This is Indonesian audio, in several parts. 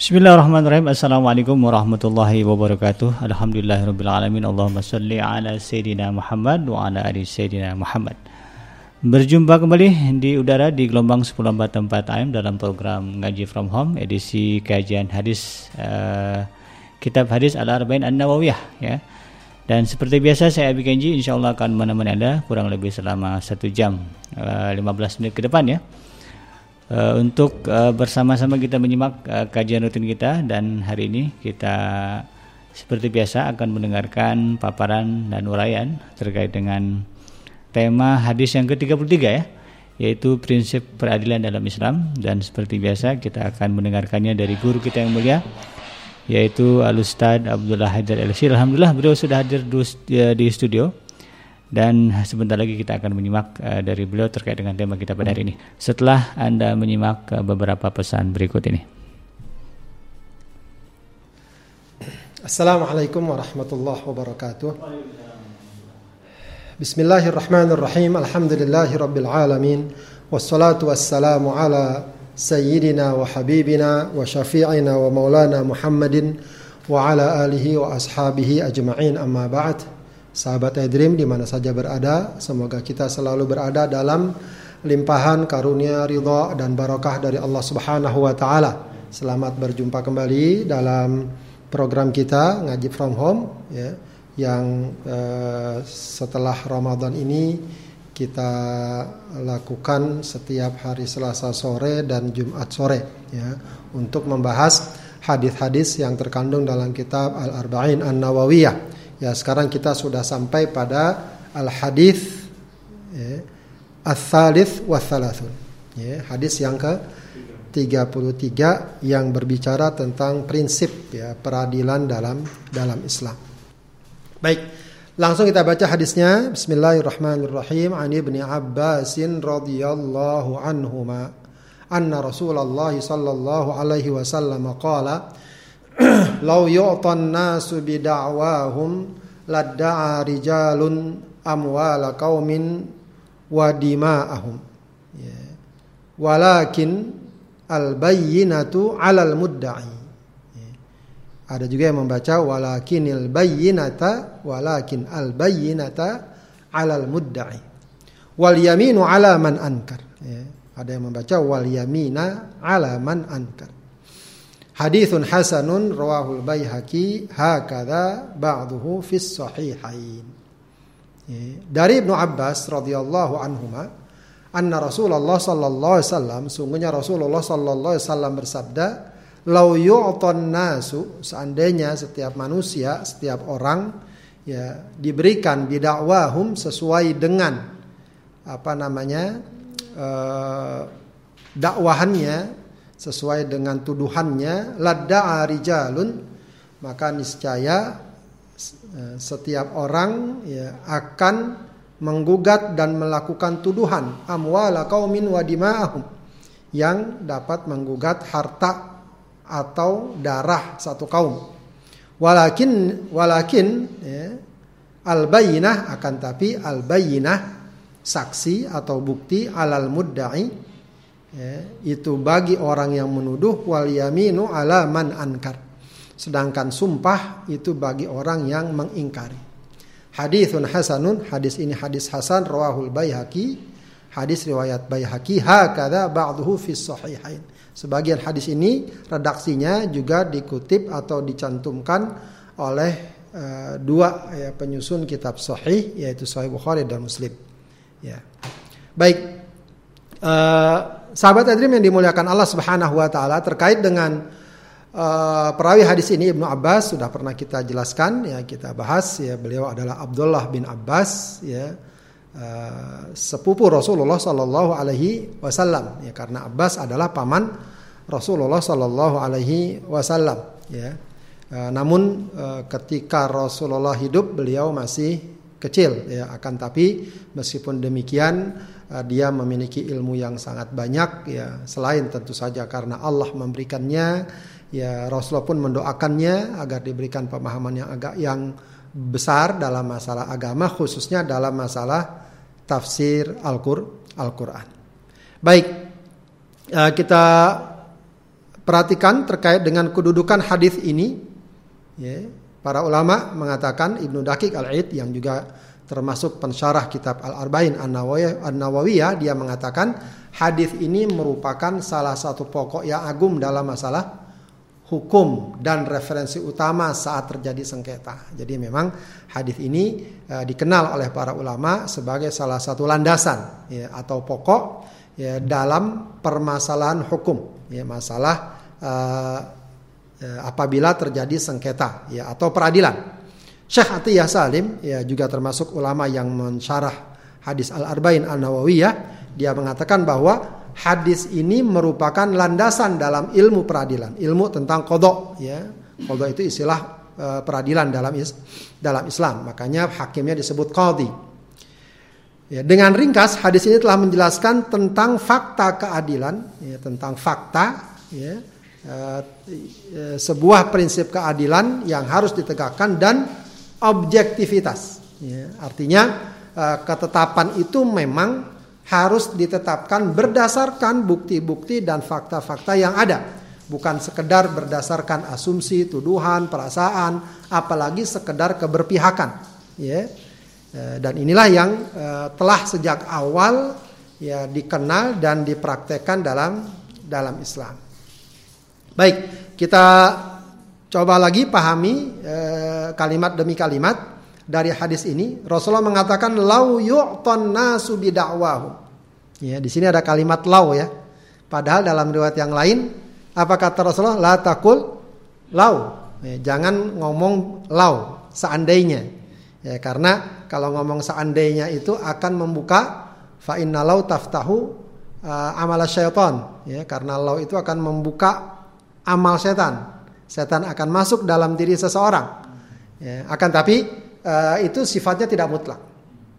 Bismillahirrahmanirrahim. Assalamualaikum warahmatullahi wabarakatuh. Alhamdulillahirabbil Allahumma salli ala sayyidina Muhammad wa ala ali sayyidina Muhammad. Berjumpa kembali di udara di gelombang 1044 AM dalam program Ngaji From Home edisi kajian hadis uh, kitab hadis Al-Arba'in An-Nawawiyah ya. Dan seperti biasa saya Abi Kenji insyaallah akan menemani Anda kurang lebih selama satu jam uh, eh, 15 menit ke depan ya. Uh, untuk uh, bersama-sama kita menyimak uh, kajian rutin kita dan hari ini kita seperti biasa akan mendengarkan paparan dan uraian terkait dengan tema hadis yang ke-33 ya yaitu prinsip peradilan dalam Islam dan seperti biasa kita akan mendengarkannya dari guru kita yang mulia yaitu Al Ustaz Abdullah Haidar Elsi. Alhamdulillah beliau sudah hadir di studio dan sebentar lagi kita akan menyimak uh, dari beliau terkait dengan tema kita pada hari ini. Setelah Anda menyimak uh, beberapa pesan berikut ini. Assalamualaikum warahmatullahi wabarakatuh. Bismillahirrahmanirrahim. Alhamdulillahi rabbil alamin. Wassalatu wassalamu ala sayyidina wa habibina wa syafi'ina wa maulana Muhammadin wa ala alihi wa ashabihi ajma'in amma ba'd. Sahabat Edrim di mana saja berada, semoga kita selalu berada dalam limpahan karunia ridha dan barakah dari Allah Subhanahu wa taala. Selamat berjumpa kembali dalam program kita ngaji from home ya yang uh, setelah Ramadan ini kita lakukan setiap hari Selasa sore dan Jumat sore ya untuk membahas hadis-hadis yang terkandung dalam kitab Al-Arba'in An-Nawawiyah. Ya, sekarang kita sudah sampai pada al-hadis ya, Ats-Tsalits wa Ya, hadis yang ke 33 yang berbicara tentang prinsip ya peradilan dalam dalam Islam. Baik, langsung kita baca hadisnya. Bismillahirrahmanirrahim. Ani ibni Abbasin radhiyallahu anhuma anna Rasulullah sallallahu alaihi wasallam qala Lau yu'tan nasu bida'wahum ladda'a rijalun amwala qaumin wa dima'ahum. Ya. Walakin al-bayyinatu 'alal mudda'i. Ada juga yang membaca walakinil bayyinata walakin al bayyinata alal mudda'i. Wal yaminu ala man ankar. Ya. Ada yang membaca wal yamina ala man ankar. Hadithun hasanun rawahul Baihaqi hakadha ba'duhu fis sahihain. Ya. Dari Ibnu Abbas radhiyallahu anhuma anna Rasulullah sallallahu alaihi wasallam sungguhnya Rasulullah sallallahu alaihi wasallam bersabda lau yu'ton nasu seandainya setiap manusia setiap orang ya diberikan bidakwahum sesuai dengan apa namanya eh, dakwahannya sesuai dengan tuduhannya ladda'a rijalun maka niscaya eh, setiap orang ya akan menggugat dan melakukan tuduhan amwala qaumin wa yang dapat menggugat harta atau darah satu kaum. Walakin walakin ya, al akan tapi al bayinah saksi atau bukti alal muddai ya, itu bagi orang yang menuduh wal yaminu ala man ankar. Sedangkan sumpah itu bagi orang yang mengingkari. Hadithun hasanun, hadis ini hadis hasan rawahul Baihaqi, hadis riwayat Baihaqi hakada ba'duhu fi sahihain. Sebagian hadis ini redaksinya juga dikutip atau dicantumkan oleh uh, dua ya, penyusun kitab Sahih yaitu Sahih Bukhari dan Muslim. Ya. Baik. Uh, sahabat Adrim yang dimuliakan Allah Subhanahu wa taala terkait dengan uh, perawi hadis ini Ibnu Abbas sudah pernah kita jelaskan ya kita bahas ya beliau adalah Abdullah bin Abbas ya uh, sepupu Rasulullah Shallallahu Alaihi Wasallam ya karena Abbas adalah paman Rasulullah Shallallahu Alaihi Wasallam ya. Uh, namun uh, ketika Rasulullah hidup beliau masih kecil ya akan tapi meskipun demikian uh, dia memiliki ilmu yang sangat banyak ya selain tentu saja karena Allah memberikannya ya Rasulullah pun mendoakannya agar diberikan pemahaman yang agak yang besar dalam masalah agama khususnya dalam masalah tafsir Al-Qur'an. Baik, eh, kita perhatikan terkait dengan kedudukan hadis ini. Ya, para ulama mengatakan Ibnu Dakik Al-Aid yang juga termasuk pensyarah kitab Al-Arba'in An-Nawawiyah dia mengatakan hadis ini merupakan salah satu pokok yang agung dalam masalah hukum dan referensi utama saat terjadi sengketa. Jadi memang hadis ini uh, dikenal oleh para ulama sebagai salah satu landasan ya, atau pokok ya, dalam permasalahan hukum ya masalah uh, uh, apabila terjadi sengketa ya atau peradilan. Syekh Atiyah Salim ya juga termasuk ulama yang mensyarah hadis Al-Arba'in An-Nawawiyah, dia mengatakan bahwa hadis ini merupakan landasan dalam ilmu peradilan, ilmu tentang kodok ya. Kodok itu istilah uh, peradilan dalam is dalam Islam, makanya hakimnya disebut qadhi. Ya, dengan ringkas hadis ini telah menjelaskan tentang fakta keadilan, ya, tentang fakta, ya, uh, sebuah prinsip keadilan yang harus ditegakkan dan objektivitas. Ya, artinya uh, ketetapan itu memang harus ditetapkan berdasarkan bukti-bukti dan fakta-fakta yang ada, bukan sekedar berdasarkan asumsi, tuduhan, perasaan, apalagi sekedar keberpihakan. Ya, uh, dan inilah yang uh, telah sejak awal ya dikenal dan dipraktekkan dalam dalam Islam. Baik, kita Coba lagi pahami eh, kalimat demi kalimat dari hadis ini. Rasulullah mengatakan lau yu'ton nasu bida'wahu. Ya, di sini ada kalimat lau ya. Padahal dalam riwayat yang lain apa kata Rasulullah? La takul lau. Ya, jangan ngomong lau seandainya. Ya, karena kalau ngomong seandainya itu akan membuka fa inna lau taftahu uh, amal syaitan ya karena lau itu akan membuka amal setan setan akan masuk dalam diri seseorang. Ya, akan tapi uh, itu sifatnya tidak mutlak.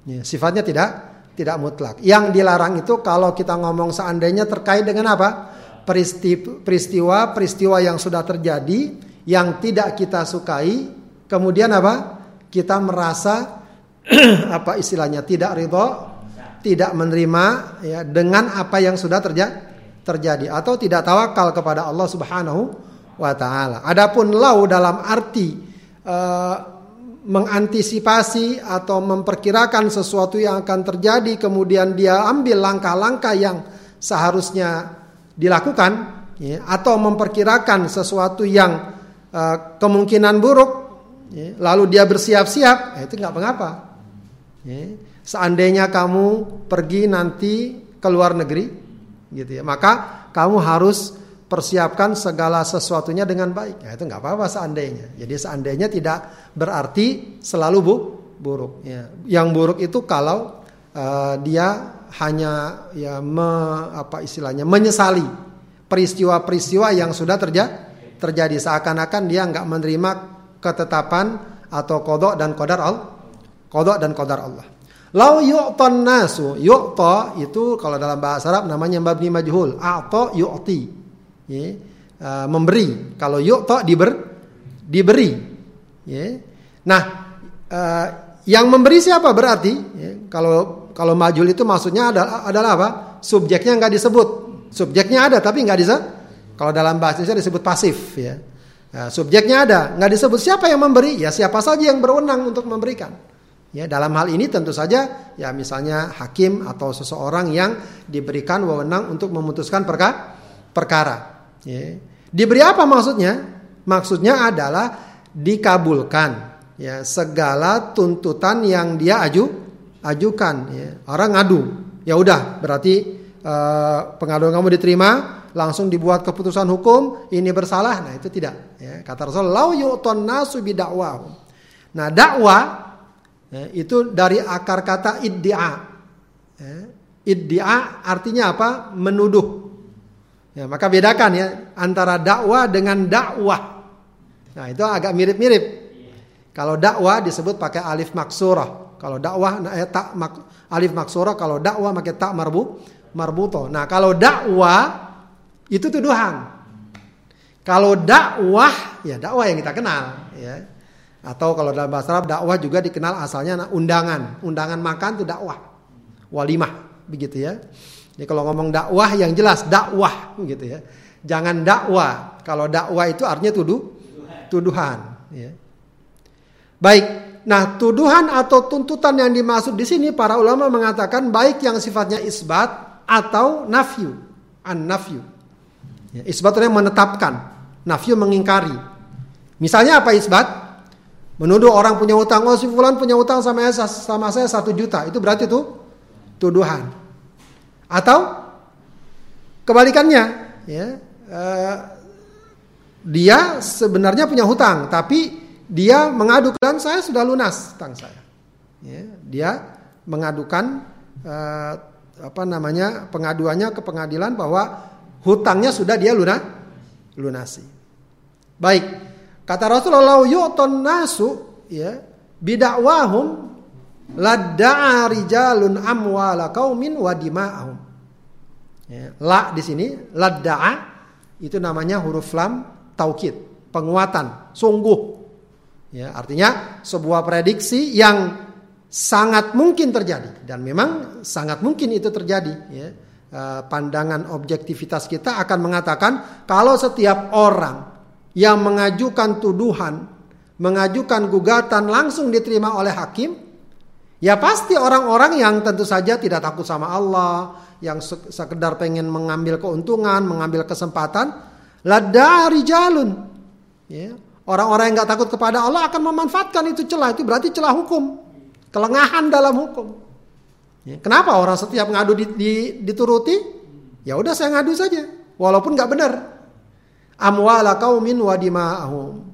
Ya, sifatnya tidak tidak mutlak. Yang dilarang itu kalau kita ngomong seandainya terkait dengan apa? Peristiwa peristiwa yang sudah terjadi yang tidak kita sukai, kemudian apa? Kita merasa apa istilahnya tidak ridho, tidak menerima ya dengan apa yang sudah terjadi terjadi atau tidak tawakal kepada Allah Subhanahu wa taala. Adapun lau dalam arti uh, mengantisipasi atau memperkirakan sesuatu yang akan terjadi kemudian dia ambil langkah-langkah yang seharusnya dilakukan ya, atau memperkirakan sesuatu yang uh, kemungkinan buruk ya, lalu dia bersiap-siap ya, itu nggak mengapa ya. seandainya kamu pergi nanti ke luar negeri gitu ya maka kamu harus persiapkan segala sesuatunya dengan baik. Ya, itu nggak apa-apa seandainya. Jadi seandainya tidak berarti selalu bu, buruk. Ya. Yang buruk itu kalau uh, dia hanya ya me, apa istilahnya menyesali peristiwa-peristiwa yang sudah terjadi terjadi seakan-akan dia nggak menerima ketetapan atau kodok dan kodar Allah kodok dan kodar Allah. Lau yu'ton nasu yu'to itu kalau dalam bahasa Arab namanya mabni majhul atau yu'ti ya, uh, memberi. Kalau yu'ta diber, diberi. Ya. Nah, uh, yang memberi siapa berarti? Ya, kalau kalau majul itu maksudnya adalah, adalah apa? Subjeknya nggak disebut. Subjeknya ada tapi nggak disebut. Kalau dalam bahasa Indonesia disebut pasif ya. Nah, subjeknya ada, nggak disebut siapa yang memberi, ya siapa saja yang berwenang untuk memberikan. Ya, dalam hal ini tentu saja ya misalnya hakim atau seseorang yang diberikan wewenang untuk memutuskan perkara perkara. Ya. Diberi apa maksudnya? Maksudnya adalah dikabulkan ya segala tuntutan yang dia aju ajukan ya. Orang ngadu, ya udah berarti uh, pengaduan kamu diterima, langsung dibuat keputusan hukum, ini bersalah. Nah, itu tidak ya. Kata Rasul, "Lau yu'ton nasu Nah, dakwah ya, itu dari akar kata iddia. Ya. Iddia artinya apa? Menuduh. Ya, maka bedakan ya antara dakwah dengan dakwah. Nah, itu agak mirip-mirip. Kalau dakwah disebut pakai alif maksurah. Kalau dakwah nah, eh, tak mak, alif maksurah, kalau dakwah pakai tak marbu marbuto. Nah, kalau dakwah itu tuduhan. Kalau dakwah ya dakwah yang kita kenal ya. Atau kalau dalam bahasa Arab dakwah juga dikenal asalnya undangan. Undangan makan itu dakwah. Walimah begitu ya. Jadi kalau ngomong dakwah yang jelas dakwah gitu ya. Jangan dakwa. Kalau dakwa itu artinya tuduh tuduhan. Ya. Baik, nah tuduhan atau tuntutan yang dimaksud di sini para ulama mengatakan baik yang sifatnya isbat atau nafyu, an nafyu. Ya, isbat itu menetapkan, nafyu mengingkari. Misalnya apa isbat? Menuduh orang punya utang, oh si fulan punya utang sama saya, sama saya satu juta, itu berarti itu tuduhan. Atau kebalikannya, ya, uh, dia sebenarnya punya hutang, tapi dia mengadukan saya sudah lunas hutang saya. Ya, dia mengadukan uh, apa namanya pengaduannya ke pengadilan bahwa hutangnya sudah dia lunas lunasi. Baik, kata Rasulullah yu'ton nasu ya bidakwahum ladda'a rijalun amwala qaumin wa dima'ahum. Ya, la di sini ladda'a itu namanya huruf lam taukid, penguatan, sungguh. Ya, artinya sebuah prediksi yang sangat mungkin terjadi dan memang sangat mungkin itu terjadi ya. Eh, pandangan objektivitas kita akan mengatakan kalau setiap orang yang mengajukan tuduhan, mengajukan gugatan langsung diterima oleh hakim, ya pasti orang-orang yang tentu saja tidak takut sama Allah, yang sekedar pengen mengambil keuntungan, mengambil kesempatan, Lada rijalun. Ya. Orang-orang yang nggak takut kepada Allah akan memanfaatkan itu celah. Itu berarti celah hukum. Kelengahan dalam hukum. Ya. Kenapa orang setiap ngadu di, di, dituruti? Ya udah saya ngadu saja. Walaupun nggak benar. Amwala kaumin wadima'ahum.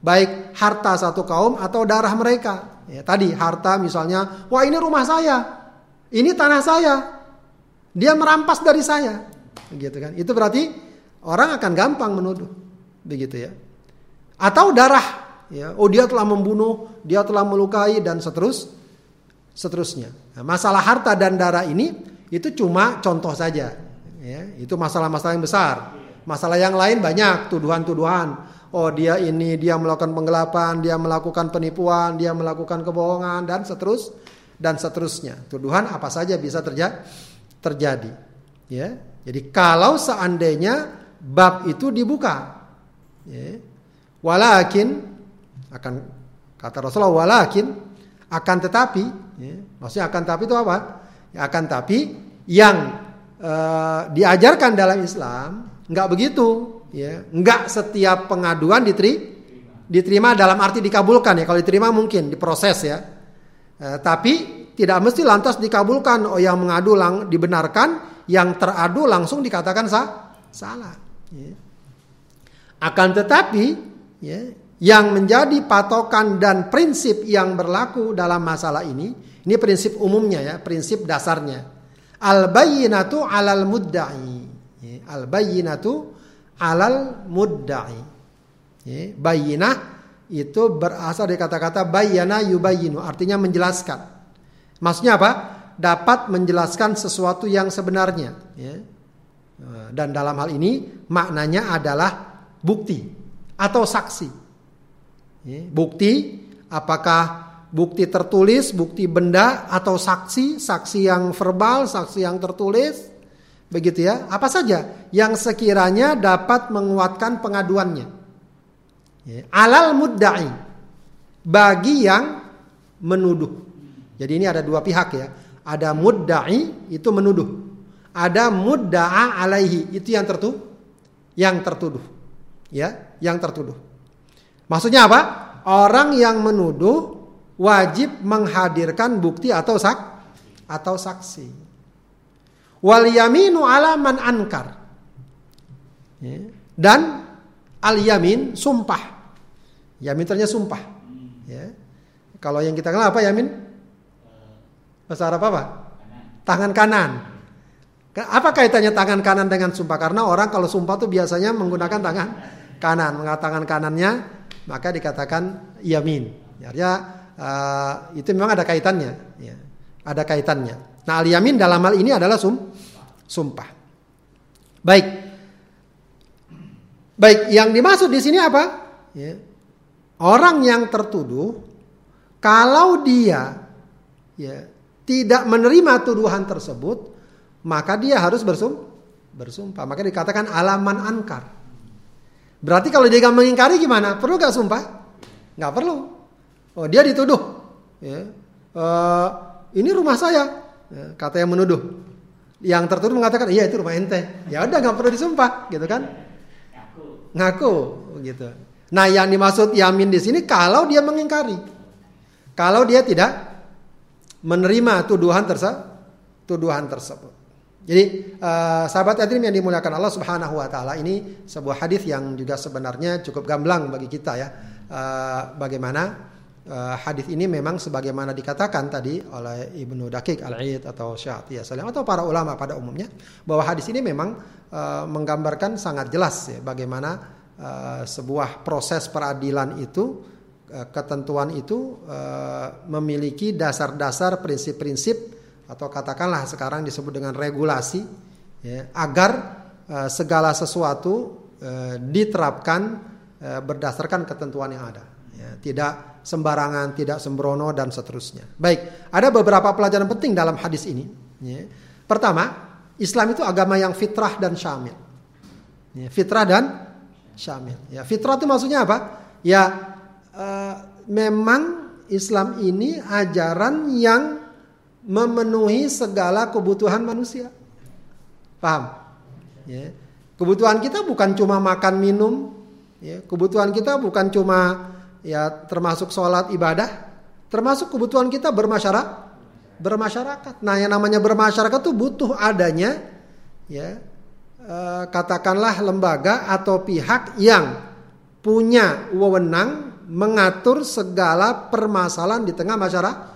Baik harta satu kaum atau darah mereka. Ya, tadi harta misalnya, wah ini rumah saya. Ini tanah saya. Dia merampas dari saya. Gitu kan. Itu berarti orang akan gampang menuduh. Begitu ya. Atau darah, ya. Oh dia telah membunuh, dia telah melukai dan seterus seterusnya. Nah, masalah harta dan darah ini itu cuma contoh saja. Ya, itu masalah-masalah yang besar. Masalah yang lain banyak tuduhan-tuduhan. Oh dia ini dia melakukan penggelapan, dia melakukan penipuan, dia melakukan kebohongan dan seterus dan seterusnya. Tuduhan apa saja bisa terjadi. terjadi. Ya. Jadi kalau seandainya bab itu dibuka. Ya. Walakin akan kata Rasulullah walakin akan tetapi, ya. maksudnya akan tapi itu apa? Ya, akan tapi yang uh, diajarkan dalam Islam nggak begitu, ya. Nggak setiap pengaduan diteri, diterima dalam arti dikabulkan ya. Kalau diterima mungkin diproses ya. Uh, tapi tidak mesti lantas dikabulkan. Oh yang mengadu lang dibenarkan, yang teradu langsung dikatakan sah, salah. Ya. Akan tetapi ya, yang menjadi patokan dan prinsip yang berlaku dalam masalah ini, ini prinsip umumnya ya, prinsip dasarnya. Al bayyinatu alal mudda'i. Ya, al bayyinatu alal mudda'i. Ya, bayinah itu berasal dari kata-kata bayyana yubayyinu, artinya menjelaskan. Maksudnya apa? Dapat menjelaskan sesuatu yang sebenarnya. Dan dalam hal ini maknanya adalah bukti atau saksi. Bukti apakah bukti tertulis, bukti benda atau saksi, saksi yang verbal, saksi yang tertulis, begitu ya. Apa saja yang sekiranya dapat menguatkan pengaduannya. Alal mudda'i bagi yang menuduh. Jadi ini ada dua pihak ya. Ada mudda'i itu menuduh. Ada mudda'a alaihi, itu yang tertuduh. Yang tertuduh. Ya, yang tertuduh. Maksudnya apa? Orang yang menuduh wajib menghadirkan bukti atau sak atau saksi. Wal yaminu ala man ankar. Ya. Dan al yamin sumpah. Yamin ternyata sumpah. Ya. Kalau yang kita kenal apa yamin? Bahasa Arab apa? Tangan kanan. Apa kaitannya tangan kanan dengan sumpah? Karena orang kalau sumpah tuh biasanya menggunakan tangan kanan, mengatakan kanannya maka dikatakan yamin. Artinya uh, itu memang ada kaitannya, ya. ada kaitannya. Nah al yamin dalam hal ini adalah sum, sumpah. Baik, baik yang dimaksud di sini apa? Ya. Orang yang tertuduh kalau dia ya, tidak menerima tuduhan tersebut maka dia harus bersum, bersumpah. Maka dikatakan alaman ankar. Berarti kalau dia gak mengingkari gimana? Perlu gak sumpah? Gak perlu. Oh dia dituduh. Ya. Uh, ini rumah saya. Kata yang menuduh. Yang tertuduh mengatakan iya itu rumah ente. Ya udah gak perlu disumpah, gitu kan? Ngaku. Ngaku, gitu. Nah yang dimaksud yamin di sini kalau dia mengingkari. Kalau dia tidak menerima tuduhan tersebut, tuduhan tersebut. Jadi uh, sahabat Adrim yang dimuliakan Allah Subhanahu wa taala ini sebuah hadis yang juga sebenarnya cukup gamblang bagi kita ya. Uh, bagaimana uh, hadis ini memang sebagaimana dikatakan tadi oleh Ibnu Dakik Al-Aid atau Syekh Salim atau para ulama pada umumnya bahwa hadis ini memang uh, menggambarkan sangat jelas ya bagaimana uh, sebuah proses peradilan itu ketentuan itu uh, memiliki dasar-dasar prinsip-prinsip atau katakanlah sekarang disebut dengan regulasi ya, agar uh, segala sesuatu uh, diterapkan berdasarkan ketentuan yang ada. Ya, tidak sembarangan tidak sembrono dan seterusnya baik ada beberapa pelajaran penting dalam hadis ini ya. pertama Islam itu agama yang fitrah dan syamil ya, fitrah dan syamil ya fitrah itu maksudnya apa ya uh, memang Islam ini ajaran yang memenuhi segala kebutuhan manusia. Paham? Ya. Kebutuhan kita bukan cuma makan minum, ya. kebutuhan kita bukan cuma ya termasuk sholat ibadah, termasuk kebutuhan kita bermasyarakat. Bermasyarakat. Nah, yang namanya bermasyarakat itu butuh adanya ya e, katakanlah lembaga atau pihak yang punya wewenang mengatur segala permasalahan di tengah masyarakat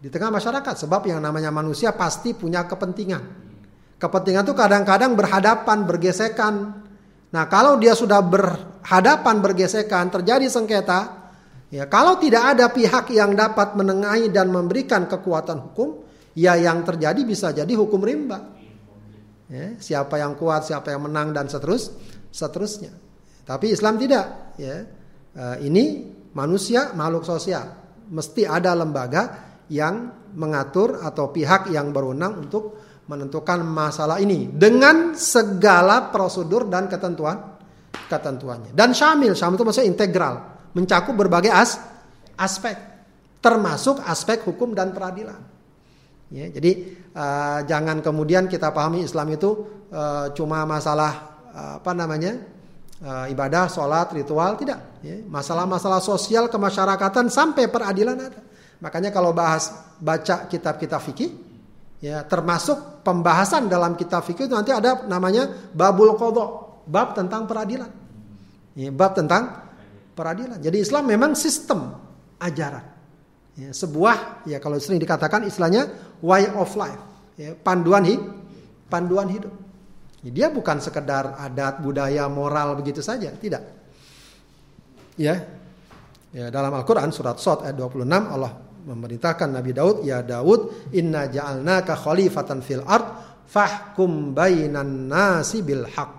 di tengah masyarakat sebab yang namanya manusia pasti punya kepentingan. Kepentingan itu kadang-kadang berhadapan, bergesekan. Nah, kalau dia sudah berhadapan, bergesekan, terjadi sengketa, ya kalau tidak ada pihak yang dapat menengahi dan memberikan kekuatan hukum, ya yang terjadi bisa jadi hukum rimba. Ya, siapa yang kuat, siapa yang menang dan seterus, seterusnya. Tapi Islam tidak. Ya, eh, ini manusia makhluk sosial, mesti ada lembaga yang mengatur atau pihak yang berwenang untuk menentukan masalah ini dengan segala prosedur dan ketentuan ketentuannya. Dan syamil, syamil itu maksudnya integral, mencakup berbagai as, aspek, termasuk aspek hukum dan peradilan. Ya, jadi uh, jangan kemudian kita pahami Islam itu uh, cuma masalah uh, apa namanya uh, ibadah, sholat, ritual, tidak. Ya, masalah-masalah sosial kemasyarakatan sampai peradilan ada. Makanya kalau bahas baca kitab-kitab fikih ya termasuk pembahasan dalam kitab fikih itu nanti ada namanya babul kodok, bab tentang peradilan. Ya, bab tentang peradilan. Jadi Islam memang sistem ajaran. Ya, sebuah ya kalau sering dikatakan istilahnya way of life, ya, panduan hidup, panduan hidup. Ya, dia bukan sekedar adat, budaya, moral begitu saja, tidak. Ya. Ya, dalam Al-Qur'an surat Sot ayat 26 Allah memerintahkan Nabi Daud, "Ya Daud, inna ja'alnaka khalifatan fil ard, fahkum bainan nasi bil haqq,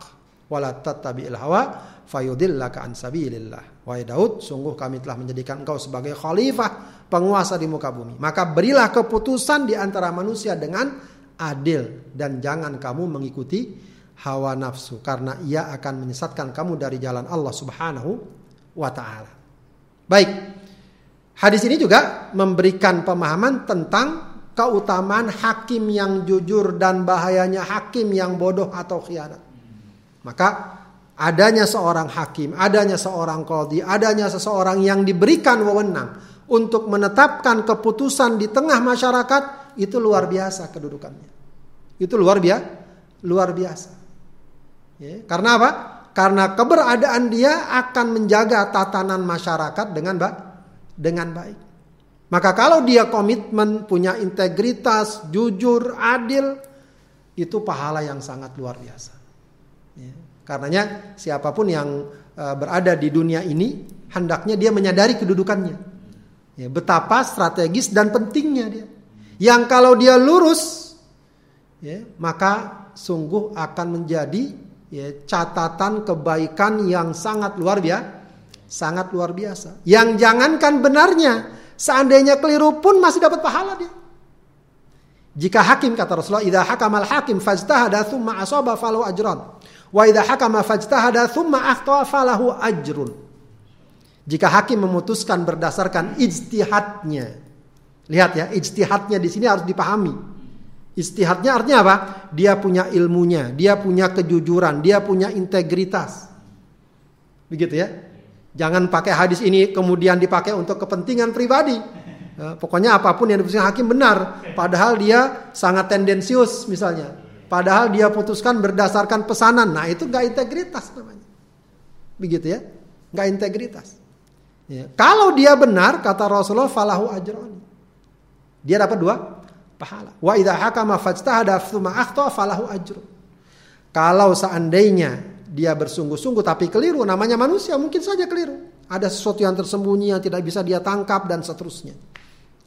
wala tattabi'il hawa fayudillaka an sabilillah." Wahai Daud, sungguh kami telah menjadikan engkau sebagai khalifah, penguasa di muka bumi. Maka berilah keputusan di antara manusia dengan adil dan jangan kamu mengikuti hawa nafsu karena ia akan menyesatkan kamu dari jalan Allah Subhanahu wa taala. Baik, Hadis ini juga memberikan pemahaman tentang keutamaan hakim yang jujur dan bahayanya hakim yang bodoh atau khianat. Maka adanya seorang hakim, adanya seorang kodi, adanya seseorang yang diberikan wewenang untuk menetapkan keputusan di tengah masyarakat itu luar biasa kedudukannya. Itu luar biasa, luar biasa. Ya, karena apa? Karena keberadaan dia akan menjaga tatanan masyarakat dengan baik dengan baik. Maka kalau dia komitmen, punya integritas, jujur, adil, itu pahala yang sangat luar biasa. Ya. Karenanya siapa pun yang uh, berada di dunia ini, hendaknya dia menyadari kedudukannya. Ya, betapa strategis dan pentingnya dia. Yang kalau dia lurus, ya, maka sungguh akan menjadi ya, catatan kebaikan yang sangat luar biasa Sangat luar biasa. Yang jangankan benarnya, seandainya keliru pun masih dapat pahala dia. Jika hakim kata Rasulullah, "Idza hakamal hakim fajtahada tsumma asaba falahu ajran." Wa idza hakama fajtahada tsumma akhta falahu ajrun. Jika hakim memutuskan berdasarkan ijtihadnya. Lihat ya, ijtihadnya di sini harus dipahami. Ijtihadnya artinya apa? Dia punya ilmunya, dia punya kejujuran, dia punya integritas. Begitu ya. Jangan pakai hadis ini kemudian dipakai untuk kepentingan pribadi. Ya, pokoknya apa pun yang diputuskan hakim benar, padahal dia sangat tendensius misalnya. Padahal dia putuskan berdasarkan pesanan. Nah, itu gak integritas namanya. Begitu ya? Gak integritas. Ya. Kalau dia benar kata Rasulullah falahu ajroni. Dia dapat dua pahala. Wa idza hakama fajtahada falahu ajrun. Kalau seandainya dia bersungguh-sungguh tapi keliru namanya manusia mungkin saja keliru. Ada sesuatu yang tersembunyi yang tidak bisa dia tangkap dan seterusnya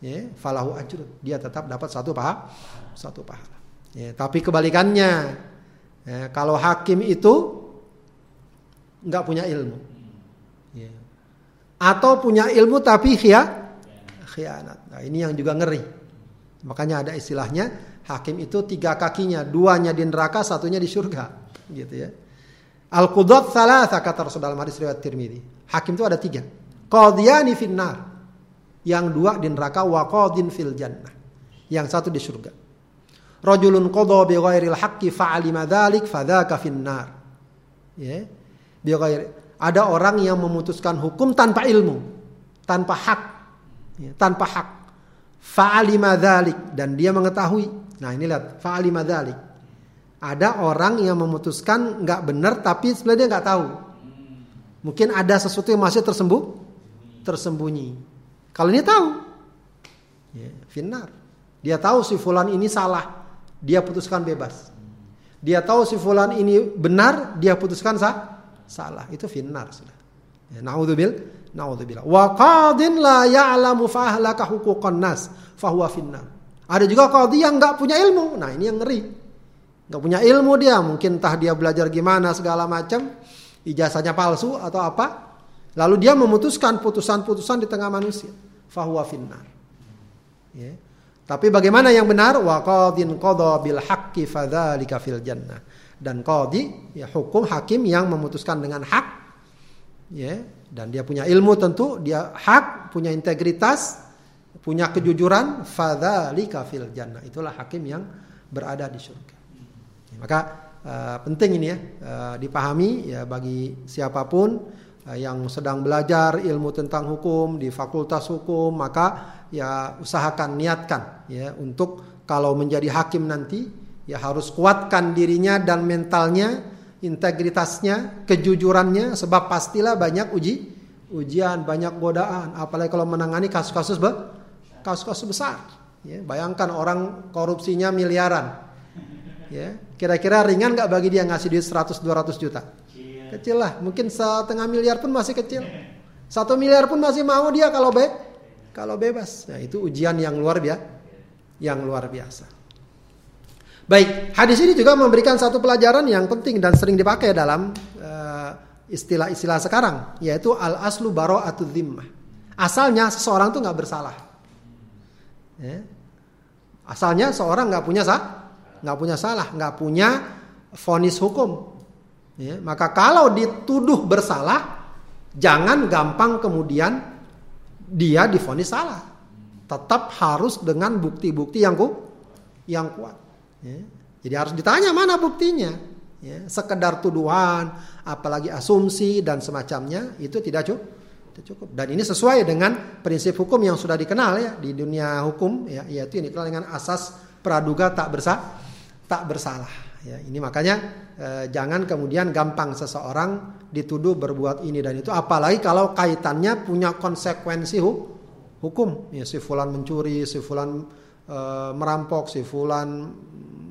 ya, falahu ajrun. Dia tetap dapat satu pahala, satu pahala. Ya, tapi kebalikannya, ya, kalau hakim itu nggak punya ilmu, ya. atau punya ilmu tapi khia, khianat. Nah, ini yang juga ngeri. Makanya ada istilahnya hakim itu tiga kakinya, duanya di neraka, satunya di surga, gitu ya. Al qudat salah kata Rasul dalam hadis riwayat Tirmidzi. Hakim itu ada tiga. Qadiyani finnar yang dua di neraka waqadin fil jannah. Yang satu di surga. Rajulun qadha bi ghairil haqqi fa'alima dzalik fadzaka finnar. Ya. Bi ghairi ada orang yang memutuskan hukum tanpa ilmu, tanpa hak. Ya, tanpa hak. Fa'alima dzalik dan dia mengetahui. Nah, ini lihat, fa'alima dzalik. Ada orang yang memutuskan nggak benar tapi sebenarnya dia nggak tahu. Mungkin ada sesuatu yang masih tersembunyi, tersembunyi. Kalau dia tahu, ya, finar. Dia tahu si fulan ini salah, dia putuskan bebas. Dia tahu si fulan ini benar, dia putuskan sah, salah. Itu finar sudah. Ya, naudzubil, naudzubillah. Wa qadin la ya'lamu huquqan nas, fahuwa finnar. Ada juga qadhi yang nggak punya ilmu. Nah, ini yang ngeri. Nggak punya ilmu dia, mungkin entah dia belajar gimana segala macam, ijazahnya palsu atau apa. Lalu dia memutuskan putusan-putusan di tengah manusia fahuwa finnar. Ya. Tapi bagaimana yang benar? Wa qadin qadha bil haqqi fadzalika fil jannah. Dan qadhi ya hukum hakim yang memutuskan dengan hak ya dan dia punya ilmu tentu, dia hak, punya integritas, punya kejujuran, fadzalika fil jannah. Itulah hakim yang berada di surga. Maka uh, penting ini ya uh, dipahami ya bagi siapa pun Eh, yang sedang belajar ilmu tentang hukum di fakultas hukum maka ya usahakan niatkan ya untuk kalau menjadi hakim nanti ya harus kuatkan dirinya dan mentalnya integritasnya kejujurannya sebab pastilah banyak uji ujian banyak godaan. Apalagi kalau menangani kasus-kasus kasus-kasus besar. Ya bayangkan orang korupsinya miliaran. Ya kira-kira ringan nggak bagi dia ngasih duit 100 200 juta Kecil lah, mungkin setengah miliar pun masih kecil. Satu miliar pun masih mau dia kalau be kalau bebas. Nah, itu ujian yang luar biasa. Yang luar biasa. Baik, hadis ini juga memberikan satu pelajaran yang penting dan sering dipakai dalam uh, istilah-istilah sekarang, yaitu al aslu baro atau dhimmah. Asalnya seseorang tuh nggak bersalah. Ya. Asalnya seorang nggak punya sah, nggak punya salah, nggak punya fonis hukum, Ya, maka kalau dituduh bersalah, jangan gampang kemudian dia difonis salah. Tetap harus dengan bukti-bukti yang ku, yang kuat. Ya. Jadi harus ditanya mana buktinya. Ya, sekedar tuduhan, apalagi asumsi dan semacamnya itu tidak cukup. cukup. Dan ini sesuai dengan prinsip hukum yang sudah dikenal ya di dunia hukum ya yaitu ini dikenal dengan asas praduga tak bersalah tak bersalah. Ya, ini makanya eh, jangan kemudian gampang seseorang dituduh berbuat ini dan itu, apalagi kalau kaitannya punya konsekuensi hu hukum. Ya, si fulan mencuri, si fulan eh, merampok, si fulan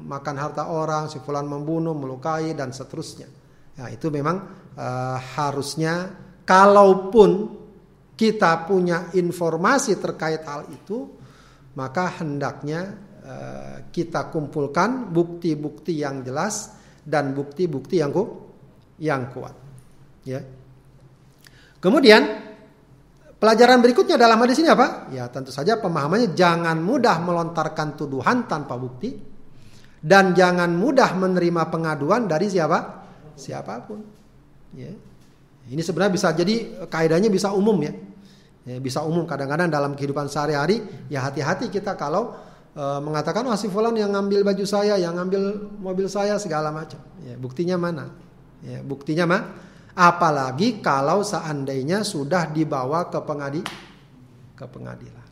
makan harta orang, si fulan membunuh, melukai dan seterusnya. Ya, itu memang eh, harusnya kalaupun kita punya informasi terkait hal itu, maka hendaknya kita kumpulkan bukti-bukti yang jelas dan bukti-bukti yang ku, yang kuat. Ya. Kemudian Pelajaran berikutnya dalam hadis ini apa? Ya tentu saja pemahamannya jangan mudah melontarkan tuduhan tanpa bukti dan jangan mudah menerima pengaduan dari siapa? Siapa pun. Ya. Ini sebenarnya bisa jadi kaidahnya bisa umum ya. ya bisa umum kadang-kadang dalam kehidupan sehari-hari ya hati-hati kita kalau e, mengatakan wah si fulan yang ngambil baju saya, yang ngambil mobil saya segala macam. Ya, buktinya mana? Ya, buktinya mah Apalagi kalau seandainya sudah dibawa ke pengadi ke pengadilan.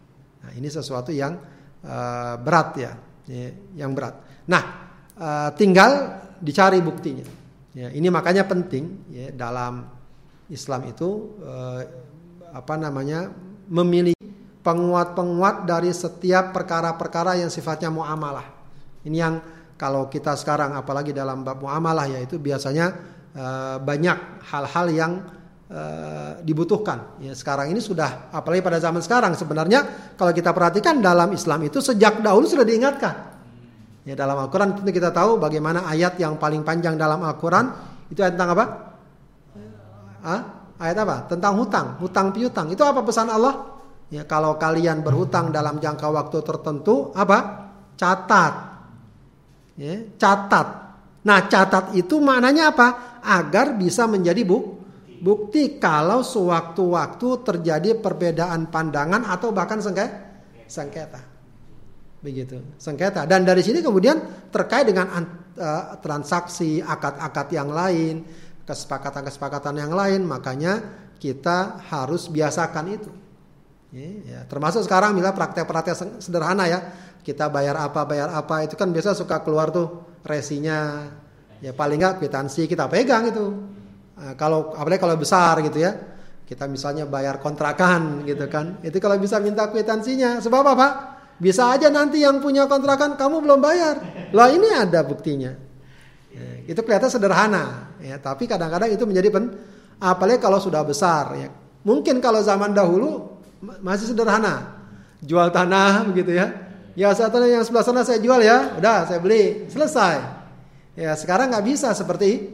Nah, ini sesuatu yang uh, berat ya, ya, yang berat. Nah, uh, tinggal dicari buktinya. Ya, ini makanya penting ya dalam Islam itu apa namanya memilih penguat-penguat dari setiap perkara-perkara yang sifatnya muamalah. Ini yang kalau kita sekarang apalagi dalam bab muamalah yaitu biasanya Eh, banyak hal-hal yang uh, dibutuhkan. Ya, sekarang ini sudah, apalagi pada zaman sekarang sebenarnya kalau kita perhatikan dalam Islam itu sejak dahulu sudah diingatkan. Ya, dalam Al-Quran tentu kita tahu bagaimana ayat yang paling panjang dalam Al-Quran itu ayat tentang apa? Hah? Ayat apa? Tentang hutang, hutang piutang. Itu apa pesan Allah? Ya, kalau kalian berhutang dalam jangka waktu tertentu, apa? Catat. Ya, catat. Nah, catat itu maknanya apa? agar bisa menjadi buk bukti kalau sewaktu-waktu terjadi perbedaan pandangan atau bahkan sengketa. sengketa. Begitu, sengketa. Dan dari sini kemudian terkait dengan uh, transaksi, akad-akad yang lain, kesepakatan-kesepakatan yang lain, makanya kita harus biasakan itu. Ya. Termasuk sekarang bila praktek-praktek sederhana ya, kita bayar apa bayar apa itu kan biasa suka keluar tuh resinya, ya paling nggak kwitansi kita pegang itu. Nah, kalau apalagi kalau besar gitu ya, kita misalnya bayar kontrakan gitu kan, itu kalau bisa minta kwitansinya. Sebab apa? Bisa aja nanti yang punya kontrakan kamu belum bayar. Lah ini ada buktinya. Ya, itu kelihatan sederhana, ya. Tapi kadang-kadang itu menjadi pen, apalagi kalau sudah besar. Ya. Mungkin kalau zaman dahulu masih sederhana, jual tanah begitu ya. Ya saat yang sebelah sana saya jual ya, udah saya beli, selesai. Ya sekarang nggak bisa seperti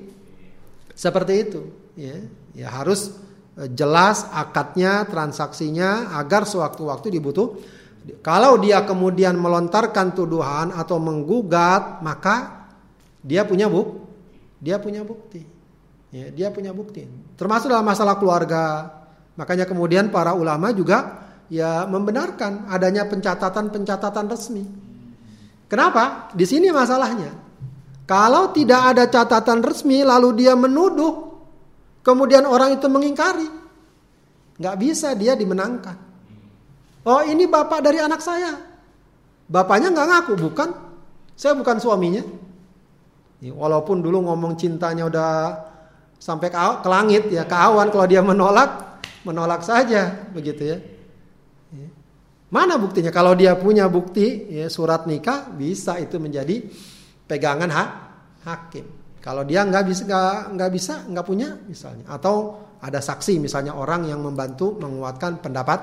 seperti itu. Ya, ya harus e, jelas akadnya, transaksinya agar sewaktu-waktu dibutuh. Kalau dia kemudian melontarkan tuduhan atau menggugat, maka dia punya buk, dia punya bukti. Ya, dia punya bukti. Termasuk dalam masalah keluarga. Makanya kemudian para ulama juga ya membenarkan adanya pencatatan-pencatatan resmi. Kenapa? Di sini masalahnya. Kalau tidak ada catatan resmi lalu dia menuduh, kemudian orang itu mengingkari, nggak bisa dia dimenangkan. Oh ini bapak dari anak saya, bapaknya nggak ngaku, bukan? Saya bukan suaminya. Walaupun dulu ngomong cintanya udah sampai ke, ke langit ya, ke awan kalau dia menolak, menolak saja begitu ya. Mana buktinya? Kalau dia punya bukti ya, surat nikah bisa itu menjadi pegangan hak hakim. Kalau dia nggak bisa nggak bisa nggak punya misalnya atau ada saksi misalnya orang yang membantu menguatkan pendapat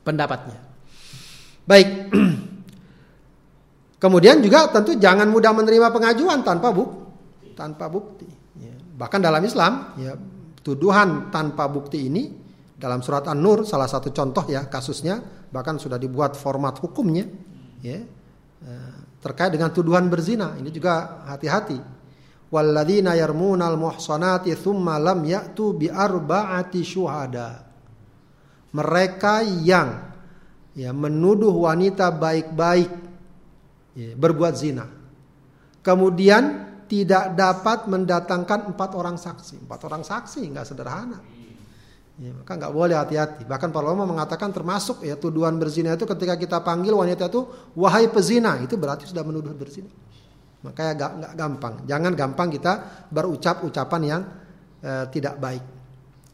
pendapatnya. Baik. Kemudian juga tentu jangan mudah menerima pengajuan tanpa bukti tanpa bukti. Ya. Bahkan dalam Islam ya tuduhan tanpa bukti ini dalam surat An-Nur salah satu contoh ya kasusnya bahkan sudah dibuat format hukumnya ya eh, terkait dengan tuduhan berzina. Ini juga hati-hati. Walladzina yarmunal muhsanati thumma lam ya'tu bi arba'ati syuhada. Mereka yang ya menuduh wanita baik-baik ya, berbuat zina. Kemudian tidak dapat mendatangkan empat orang saksi. Empat orang saksi nggak sederhana. Ya, maka nggak boleh hati-hati. Bahkan para ulama mengatakan termasuk ya tuduhan berzina itu ketika kita panggil wanita itu wahai pezina itu berarti sudah menuduh berzina. Makanya gak, nggak gampang. Jangan gampang kita berucap ucapan yang eh, tidak baik.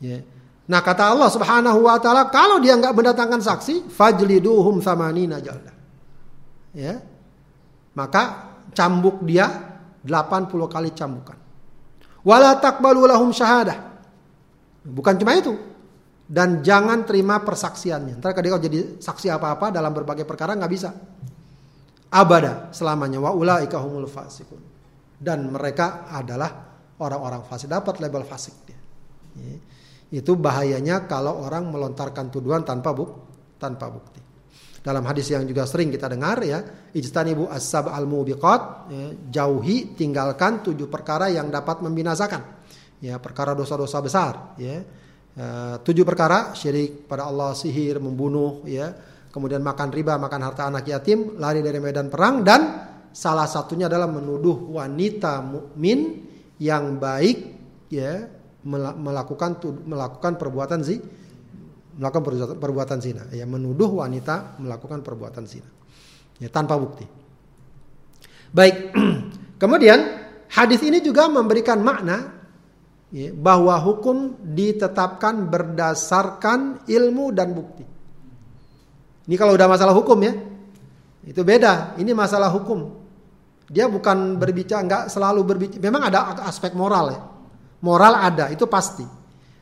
Ya. Nah kata Allah Subhanahu Wa Taala kalau dia nggak mendatangkan saksi fajliduhum samanina jalda. Ya. Maka cambuk dia 80 kali cambukan. Wala takbalu syahadah. Bukan cuma itu, dan jangan terima persaksiannya. Ntar kalau jadi saksi apa-apa dalam berbagai perkara nggak bisa. Abada selamanya wa ulaika humul fasikun. Dan mereka adalah orang-orang fasik dapat label fasik dia. Itu bahayanya kalau orang melontarkan tuduhan tanpa buk tanpa bukti. Dalam hadis yang juga sering kita dengar ya, ijtanibu as-sab al-mubiqat, ya, jauhi tinggalkan tujuh perkara yang dapat membinasakan. Ya, perkara dosa-dosa besar, ya. Uh, tujuh perkara syirik pada Allah, sihir, membunuh, ya, kemudian makan riba, makan harta anak yatim, lari dari medan perang dan salah satunya adalah menuduh wanita mukmin yang baik ya melakukan melakukan perbuatan zi melakukan perbuatan, perbuatan zina. Ya menuduh wanita melakukan perbuatan zina. Ya tanpa bukti. Baik kemudian hadis ini juga memberikan makna bahwa hukum ditetapkan berdasarkan ilmu dan bukti. Ini kalau udah masalah hukum ya. Itu beda. Ini masalah hukum. Dia bukan berbicara nggak selalu berbicara. Memang ada aspek moral ya. Moral ada, itu pasti.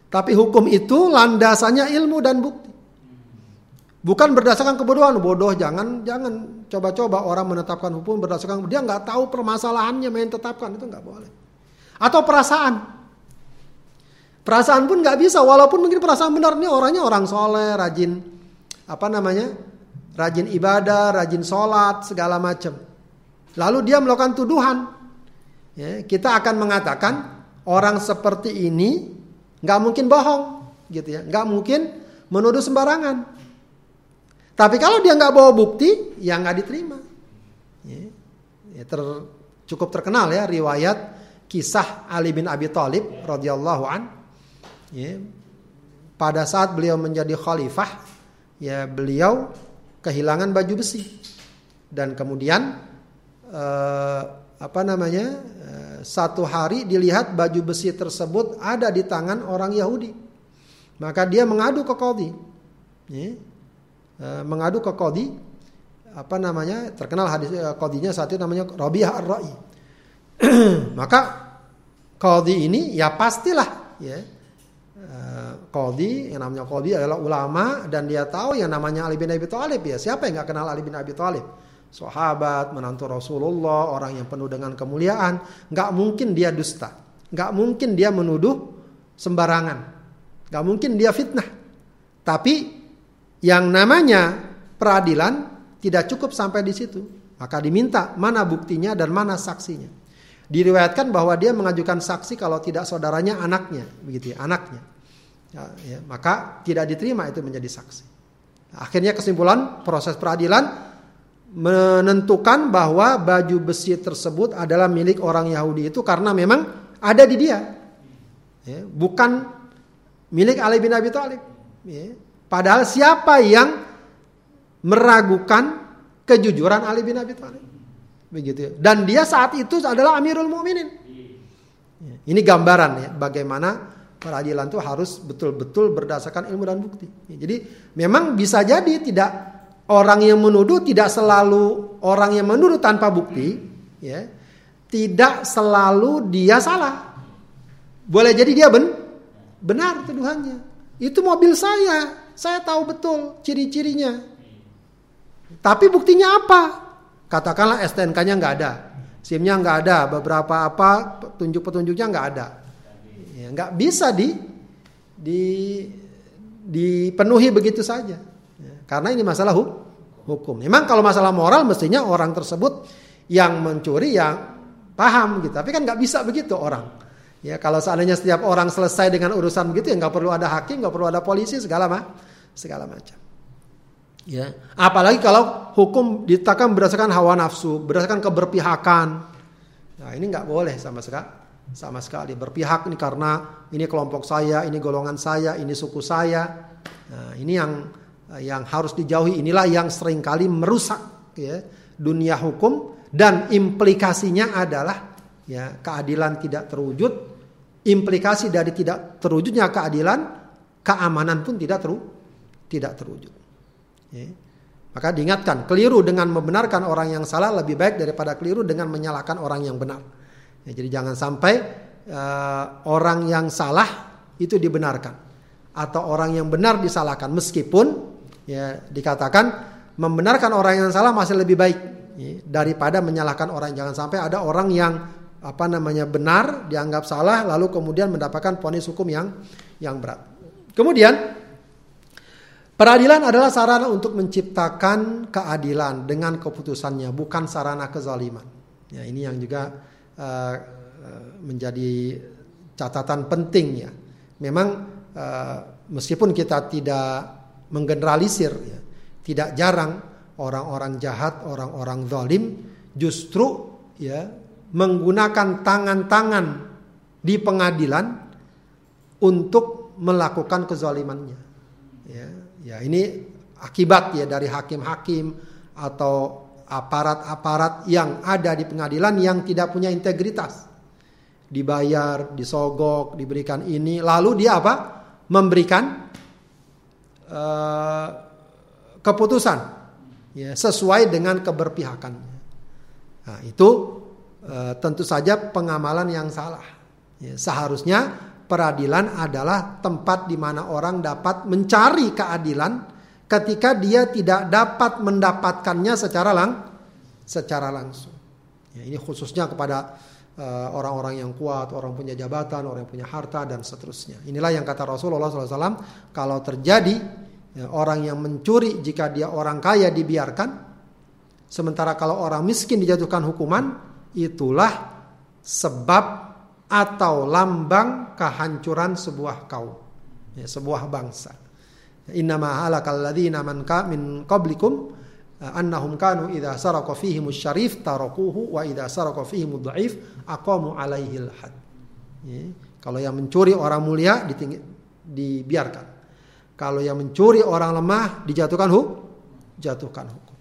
Tapi hukum itu landasannya ilmu dan bukti. Bukan berdasarkan kebodohan, bodoh jangan jangan. Coba-coba orang menetapkan hukum berdasarkan dia nggak tahu permasalahannya main tetapkan itu nggak boleh. Atau perasaan, perasaan pun nggak bisa walaupun mungkin perasaan benar nih orangnya orang soleh, rajin apa namanya, rajin ibadah, rajin sholat segala macam. Lalu dia melakukan tuduhan, ya, kita akan mengatakan orang seperti ini nggak mungkin bohong, gitu ya, nggak mungkin menuduh sembarangan. Tapi kalau dia nggak bawa bukti, ya nggak diterima. Ya, ya ter, cukup terkenal ya riwayat kisah Ali bin Abi Thalib radhiyallahu an. Ya, pada saat beliau menjadi khalifah, ya beliau kehilangan baju besi dan kemudian eh, apa namanya eh, satu hari dilihat baju besi tersebut ada di tangan orang Yahudi. Maka dia mengadu ke kodi. Ya. E, mengadu ke kodi. Apa namanya? Terkenal hadis eh, kodinya saat itu namanya Rabi'ah Ar-Ra'i. Maka kodi ini ya pastilah ya. Kodi yang namanya kodi adalah ulama dan dia tahu yang namanya Ali bin Abi Thalib ya. Siapa yang nggak kenal Ali bin Abi Thalib? sahabat, menantu Rasulullah, orang yang penuh dengan kemuliaan, nggak mungkin dia dusta, nggak mungkin dia menuduh sembarangan, nggak mungkin dia fitnah. Tapi yang namanya peradilan tidak cukup sampai di situ, maka diminta mana buktinya dan mana saksinya. Diriwayatkan bahwa dia mengajukan saksi kalau tidak saudaranya anaknya, begitu ya, anaknya. Ya, ya, maka tidak diterima itu menjadi saksi. Akhirnya kesimpulan proses peradilan menentukan bahwa baju besi tersebut adalah milik orang Yahudi itu karena memang ada di dia. Ya, bukan milik Ali bin Abi Thalib. Ya. Padahal siapa yang meragukan kejujuran Ali bin Abi Thalib? Begitu. Ya. Dan dia saat itu adalah Amirul Mukminin. Ini gambaran ya bagaimana peradilan itu harus betul-betul berdasarkan ilmu dan bukti. Jadi memang bisa jadi tidak orang yang menuduh tidak selalu orang yang menuduh tanpa bukti, ya, tidak selalu dia salah. Boleh jadi dia ben, benar tuduhannya. Itu mobil saya, saya tahu betul ciri-cirinya. Tapi buktinya apa? Katakanlah STNK-nya nggak ada, SIM-nya nggak ada, beberapa apa petunjuk-petunjuknya nggak ada. Ya, nggak bisa di, di dipenuhi begitu saja. Ya, karena ini masalah hukum. Memang kalau masalah moral mestinya orang tersebut yang mencuri yang paham gitu. Tapi kan nggak bisa begitu orang. Ya kalau seandainya setiap orang selesai dengan urusan begitu ya nggak perlu ada hakim, nggak perlu ada polisi segala mah segala macam. Ya, apalagi kalau hukum ditetapkan berdasarkan hawa nafsu, berdasarkan keberpihakan. Nah, ini nggak boleh sama sekali. Sama sekali berpihak ini karena ini kelompok saya, ini golongan saya, ini suku saya. Nah, ini yang yang harus dijauhi inilah yang sering kali merusak ya, dunia hukum dan implikasinya adalah ya keadilan tidak terwujud implikasi dari tidak terwujudnya keadilan keamanan pun tidak teru, tidak terwujud ya. maka diingatkan keliru dengan membenarkan orang yang salah lebih baik daripada keliru dengan menyalahkan orang yang benar ya, jadi jangan sampai uh, orang yang salah itu dibenarkan atau orang yang benar disalahkan meskipun ya dikatakan membenarkan orang yang salah masih lebih baik ya, daripada menyalahkan orang jangan sampai ada orang yang apa namanya benar, dianggap salah, lalu kemudian mendapatkan ponis hukum yang yang berat. Kemudian peradilan adalah sarana untuk menciptakan keadilan dengan keputusannya, bukan sarana kezaliman. Ya, ini yang juga uh, menjadi catatan penting ya. Memang uh, meskipun kita tidak menggeneralisir, ya, tidak jarang orang-orang jahat, orang-orang zalim justru ya menggunakan tangan-tangan di pengadilan untuk melakukan kezalimannya. Ya, ya ini akibat ya dari hakim-hakim atau aparat-aparat yang ada di pengadilan yang tidak punya integritas. Dibayar, disogok, diberikan ini, lalu dia apa? Memberikan uh, keputusan ya, sesuai dengan keberpihakannya. Nah, itu uh, tentu saja pengamalan yang salah. Ya, seharusnya peradilan adalah tempat di mana orang dapat mencari keadilan ketika dia tidak dapat mendapatkannya secara lang secara langsung. Ya, ini khususnya kepada eh, orang-orang uh, yang kuat, orang punya jabatan, orang yang punya harta dan seterusnya. Inilah yang kata Rasulullah SAW, kalau terjadi ya, orang yang mencuri jika dia orang kaya dibiarkan, sementara kalau orang miskin dijatuhkan hukuman, itulah sebab atau lambang kehancuran sebuah kaum, ya, sebuah bangsa. Innama halakal ladzina man min qablikum annahum kanu idza saraka fihim syarif tarakuhu wa idza saraka fihim dhaif aqamu alaihi had. Ya, kalau yang mencuri orang mulia dibiarkan. Kalau yang mencuri orang lemah dijatuhkan hukum, jatuhkan hukum.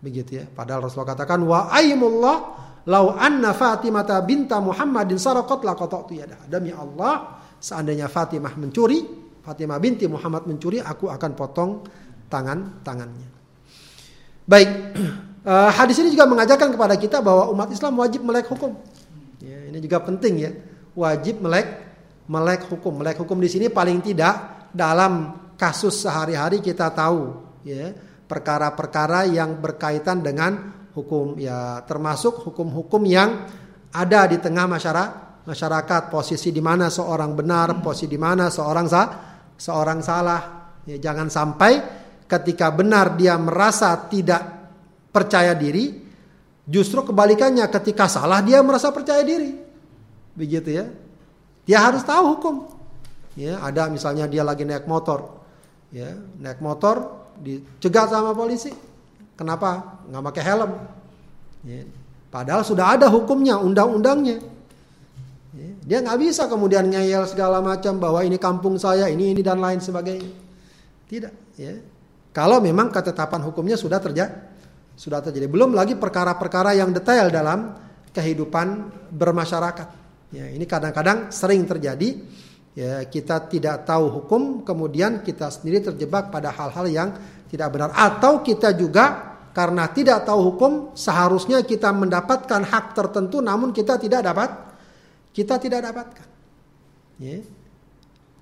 Begitu ya. Padahal Rasulullah katakan wa aimullah Lau anna Fatimah binta Muhammadin sarakot laqata'tu yadah. Demi Allah, seandainya Fatimah mencuri, Fatimah binti Muhammad mencuri, aku akan potong tangan-tangannya. Baik, uh, hadis ini juga mengajarkan kepada kita bahwa umat Islam wajib melek hukum. Ya, ini juga penting ya, wajib melek melek hukum. Melek hukum di sini paling tidak dalam kasus sehari-hari kita tahu ya perkara-perkara yang berkaitan dengan hukum ya termasuk hukum-hukum yang ada di tengah masyarakat masyarakat. Posisi di mana seorang benar posisi di mana seorang sa seorang salah. Ya, jangan sampai ketika benar dia merasa tidak percaya diri justru kebalikannya ketika salah dia merasa percaya diri. Begitu ya. Dia harus tahu hukum. Ya ada misalnya dia lagi naik motor. Ya naik motor dicegat sama polisi Kenapa? Nggak pakai helm. Padahal sudah ada hukumnya, undang-undangnya. Ya. Dia nggak bisa kemudian ngeyel segala macam bahwa ini kampung saya, ini ini dan lain sebagainya. Tidak. Ya. Kalau memang ketetapan hukumnya sudah terjadi, sudah terjadi. Belum lagi perkara-perkara yang detail dalam kehidupan bermasyarakat. Ya, ini kadang-kadang sering terjadi. Ya, kita tidak tahu hukum, kemudian kita sendiri terjebak pada hal-hal yang tidak benar. Atau kita juga karena tidak tahu hukum seharusnya kita mendapatkan hak tertentu namun kita tidak dapat kita tidak dapatkan. Ya.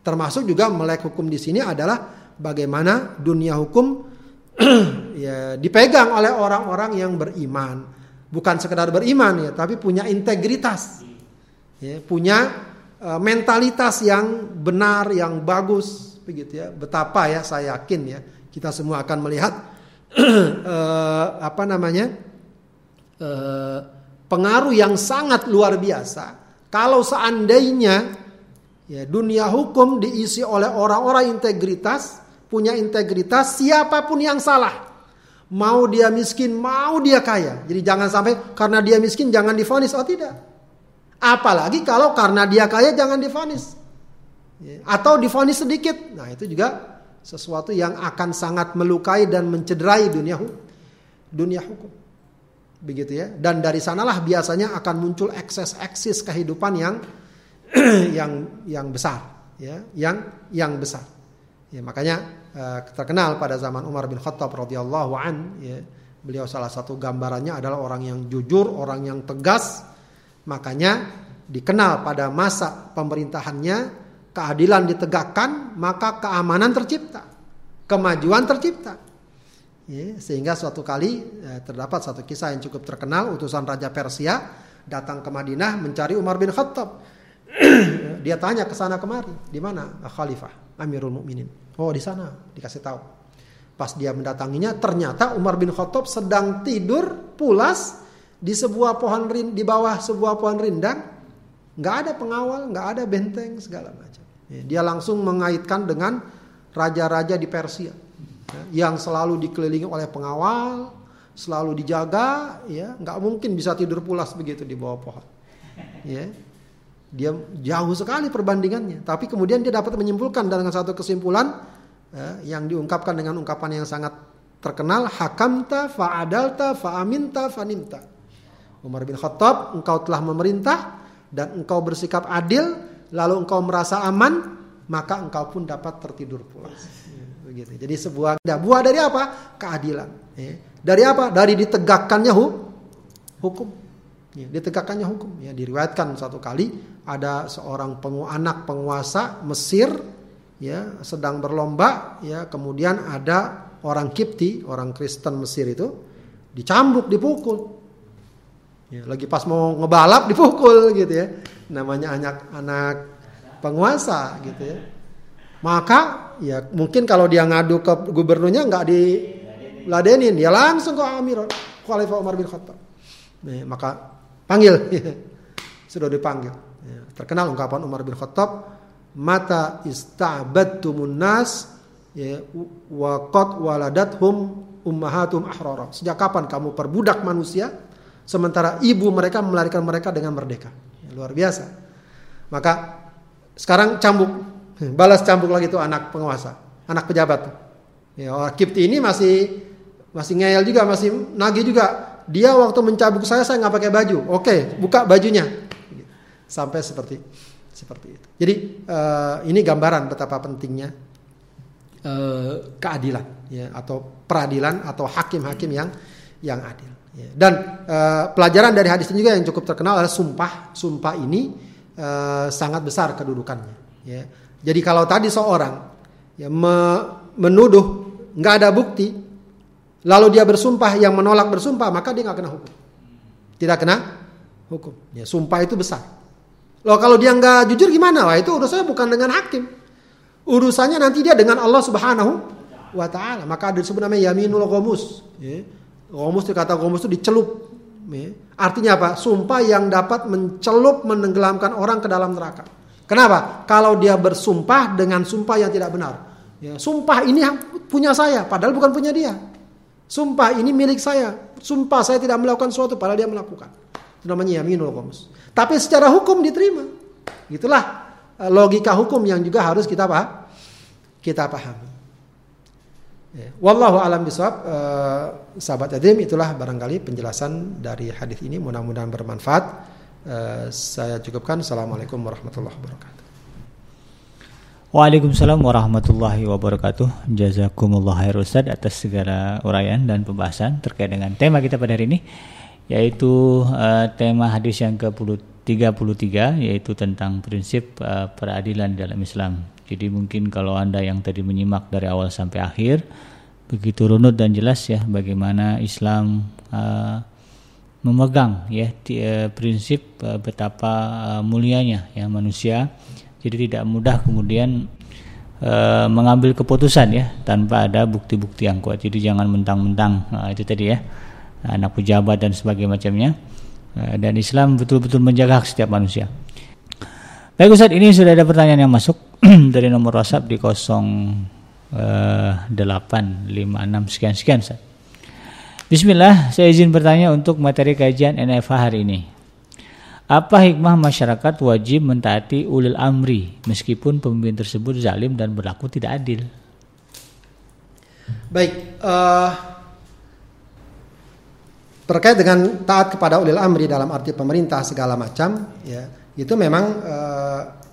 termasuk juga melek hukum di sini adalah bagaimana dunia hukum ya dipegang oleh orang-orang yang beriman. Bukan sekedar beriman ya tapi punya integritas. Ya, punya uh, mentalitas yang benar yang bagus begitu ya. Betapa ya saya yakin ya kita semua akan melihat uh, apa namanya uh, pengaruh yang sangat luar biasa. Kalau seandainya ya dunia hukum diisi oleh orang-orang integritas punya integritas siapa pun yang salah. Mau dia miskin mau dia kaya. Jadi jangan sampai karena dia miskin jangan difonis. Oh tidak. Apalagi kalau karena dia kaya jangan difonis. Ya, atau difonis sedikit. Nah itu juga sesuatu yang akan sangat melukai dan mencederai dunia dunia hukum. Begitu ya. Dan dari sanalah biasanya akan muncul ekses-eksis kehidupan yang yang yang besar, ya, yang yang besar. Ya, makanya uh, terkenal pada zaman Umar bin Khattab radhiyallahu an, ya, beliau salah satu gambarannya adalah orang yang jujur, orang yang tegas. Makanya dikenal pada masa pemerintahannya keadilan ditegakkan, maka keamanan tercipta, kemajuan tercipta. Ya, sehingga suatu kali ya, terdapat satu kisah yang cukup terkenal, utusan Raja Persia datang ke Madinah mencari Umar bin Khattab. dia tanya ke sana kemari, di mana Khalifah Amirul Mukminin? Oh di sana, dikasih tahu. Pas dia mendatanginya, ternyata Umar bin Khattab sedang tidur pulas di sebuah pohon rin, di bawah sebuah pohon rindang, nggak ada pengawal, nggak ada benteng segala macam. Ya, dia langsung mengaitkan dengan raja-raja di Persia ya, yang selalu dikelilingi oleh pengawal, selalu dijaga, ya nggak mungkin bisa tidur pulas begitu di bawah pohon. Ya, dia jauh sekali perbandingannya. Tapi kemudian dia dapat menyimpulkan dengan satu kesimpulan ya, yang diungkapkan dengan ungkapan yang sangat terkenal hakamta fa'adalta fa'aminta fanimta. Umar bin Khattab, engkau telah memerintah dan engkau bersikap adil, lalu engkau merasa aman, maka engkau pun dapat tertidur pulas. Ya, begitu. Jadi sebuah buah dari apa? Keadilan. Ya. Dari apa? Dari ditegakkannya hukum. Ya, ditegakkannya hukum. Ya, diriwayatkan satu kali ada seorang pengu anak penguasa Mesir ya sedang berlomba ya kemudian ada orang Kipti orang Kristen Mesir itu dicambuk dipukul ya, lagi pas mau ngebalap dipukul gitu ya namanya anak anak penguasa gitu ya maka ya mungkin kalau dia ngadu ke gubernurnya nggak di ladenin dia langsung ke Amir Khalifah Umar bin Khattab nah, maka Panggil. Sudah dipanggil. Ya, terkenal ungkapan Umar bin Khattab, mata istabadtumun nas ya, wa qad waladathum ummahatum ahrara. Sejak kapan kamu perbudak manusia sementara ibu mereka melarikan mereka dengan merdeka? Luar biasa. Maka sekarang cambuk, balas cambuk lagi tuh anak penguasa, anak pejabat. Ya, Kipti ini masih masih ngeyel juga, masih nagih juga dia waktu mencabuk saya saya nggak pakai baju. Oke, buka bajunya. Sampai seperti seperti itu. Jadi uh, ini gambaran betapa pentingnya uh, keadilan ya atau peradilan atau hakim-hakim yang yang adil. Ya. Dan uh, pelajaran dari hadis ini juga yang cukup terkenal adalah sumpah. Sumpah ini uh, sangat besar kedudukannya. Ya. Jadi kalau tadi seorang ya, me menuduh nggak ada bukti, lalu dia bersumpah yang menolak bersumpah, maka dia nggak kena hukum. Tidak kena hukum. Ya, sumpah itu besar. Loh kalau dia nggak jujur gimana? Wah itu urusannya bukan dengan hakim. Urusannya nanti dia dengan Allah Subhanahu wa taala. Maka ada disebut namanya yaminul ghamus. Ya. Ghamus itu kata ghamus itu dicelup. Ya. Artinya apa? Sumpah yang dapat mencelup menenggelamkan orang ke dalam neraka. Kenapa? Kalau dia bersumpah dengan sumpah yang tidak benar. Ya, sumpah ini punya saya, padahal bukan punya dia. Sumpah ini milik saya. Sumpah saya tidak melakukan sesuatu padahal dia melakukan. Itu namanya yaminul ghamus. Tapi secara hukum diterima. Itulah eh, logika hukum yang juga harus kita paham. Kita pahami. Ya. Wallahu alam bisawab uh, sahabat adim itulah barangkali penjelasan dari hadis ini mudah-mudahan bermanfaat. Uh, saya cukupkan. Assalamualaikum warahmatullahi wabarakatuh. Waalaikumsalam warahmatullahi wabarakatuh. Jazakumullah khair Ustaz atas segala uraian dan pembahasan terkait dengan tema kita pada hari ini yaitu uh, tema hadis yang ke-33 yaitu tentang prinsip uh, peradilan dalam Islam. Jadi mungkin kalau Anda yang tadi menyimak dari awal sampai akhir begitu runut dan jelas ya bagaimana Islam uh, memegang ya prinsip betapa mulianya ya manusia jadi tidak mudah kemudian e, mengambil keputusan ya tanpa ada bukti-bukti yang kuat. Jadi jangan mentang-mentang nah, itu tadi ya anak pejabat dan sebagainya macamnya. E, dan Islam betul-betul menjaga hak setiap manusia. Baik Ustaz, ini sudah ada pertanyaan yang masuk dari nomor WhatsApp di 0856 sekian sekian Ustaz. Bismillah, saya izin bertanya untuk materi kajian NFA hari ini. Apa hikmah masyarakat wajib mentaati ulil amri meskipun pemimpin tersebut zalim dan berlaku tidak adil? Baik, uh, terkait dengan taat kepada ulil amri dalam arti pemerintah segala macam, ya itu memang uh,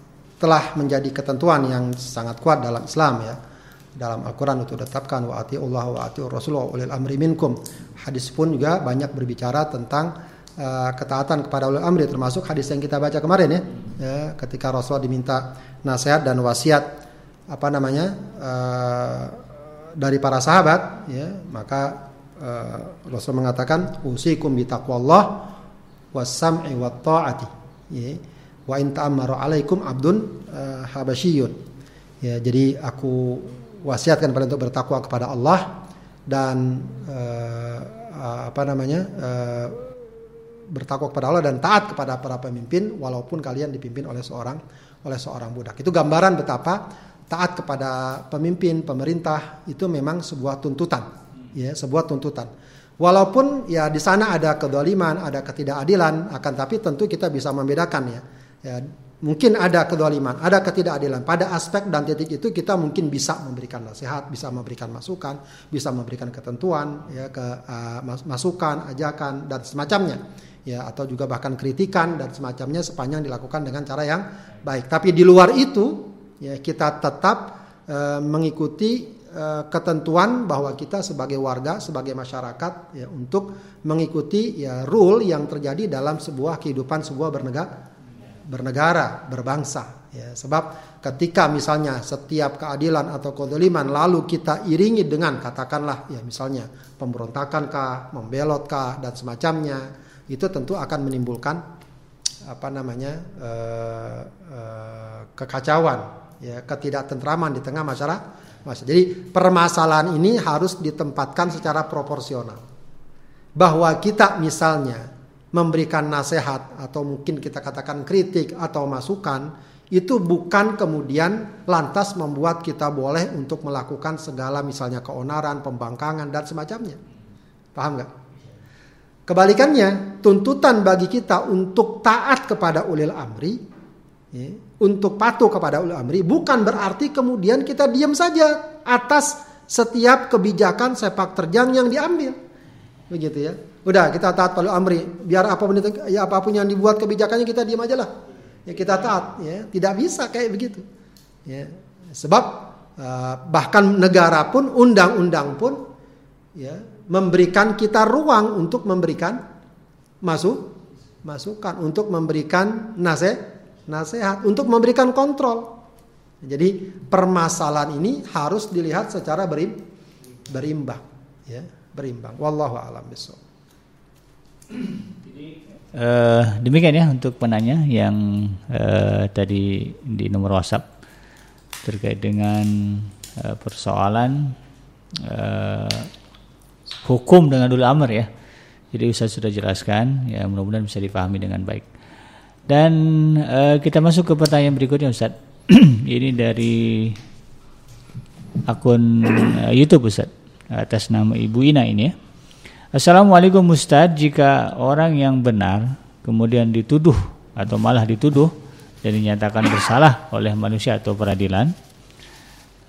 telah menjadi ketentuan yang sangat kuat dalam Islam ya. Dalam Al-Quran itu ditetapkan wa Allah wa ati Rasulullah ulil amri minkum. Hadis pun juga banyak berbicara tentang uh, ketaatan kepada ulil amri termasuk hadis yang kita baca kemarin ya, ya ketika Rasulullah diminta nasihat dan wasiat apa namanya uh, dari para sahabat ya maka uh, Rasul mengatakan usikum bi taqwallah was-sam'i wat ta'ati. Ya. Wa in ta'ammaru 'alaikum abdun uh, habasyiyun. Ya, jadi aku wasiatkan pada untuk bertakwa kepada Allah dan uh, apa namanya? Uh, bertakwa kepada Allah dan taat kepada para pemimpin walaupun kalian dipimpin oleh seorang oleh seorang budak. Itu gambaran betapa taat kepada pemimpin pemerintah itu memang sebuah tuntutan, ya, sebuah tuntutan. Walaupun ya di sana ada kedoliman, ada ketidakadilan, akan tapi tentu kita bisa membedakan ya. Ya mungkin ada kedoliman, ada ketidakadilan. Pada aspek dan titik itu kita mungkin bisa memberikan nasihat, bisa memberikan masukan, bisa memberikan ketentuan, ya ke uh, masukan, ajakan dan semacamnya ya atau juga bahkan kritikan dan semacamnya sepanjang dilakukan dengan cara yang baik. Tapi di luar itu ya kita tetap e, mengikuti e, ketentuan bahwa kita sebagai warga, sebagai masyarakat ya untuk mengikuti ya rule yang terjadi dalam sebuah kehidupan sebuah bernegara bernegara, berbangsa ya. Sebab ketika misalnya setiap keadilan atau kedoliman lalu kita iringi dengan katakanlah ya misalnya pemberontakan kah, membelot kah dan semacamnya itu tentu akan menimbulkan apa namanya uh, uh, kekacauan, ya ketidaktentraman di tengah masyarakat. Jadi permasalahan ini harus ditempatkan secara proporsional. Bahwa kita misalnya memberikan nasihat atau mungkin kita katakan kritik atau masukan itu bukan kemudian lantas membuat kita boleh untuk melakukan segala misalnya keonaran, pembangkangan dan semacamnya. Paham nggak? Kebalikannya, tuntutan bagi kita untuk taat kepada ulil amri, ya, untuk patuh kepada ulil amri, bukan berarti kemudian kita diam saja atas setiap kebijakan sepak terjang yang diambil. Begitu ya. Udah kita taat pada amri, biar apa pun itu, ya apa pun yang dibuat kebijakannya kita diam aja lah. Ya kita taat, ya tidak bisa kayak begitu. Ya. Sebab uh, bahkan negara pun, undang-undang pun, ya memberikan kita ruang untuk memberikan masuk masukan untuk memberikan nasihat nasihat untuk memberikan kontrol. Jadi permasalahan ini harus dilihat secara berim, berimbang ya, berimbang. Wallahu a'lam bishawab. Uh, demikian ya untuk penanya yang uh, tadi di nomor WhatsApp terkait dengan uh, persoalan uh, hukum dengan dulu amr ya. Jadi Ustaz sudah jelaskan, ya mudah-mudahan bisa dipahami dengan baik. Dan uh, kita masuk ke pertanyaan berikutnya Ustaz. ini dari akun uh, YouTube Ustaz atas nama Ibu Ina ini ya. Assalamualaikum Ustaz, jika orang yang benar kemudian dituduh atau malah dituduh dan dinyatakan bersalah oleh manusia atau peradilan,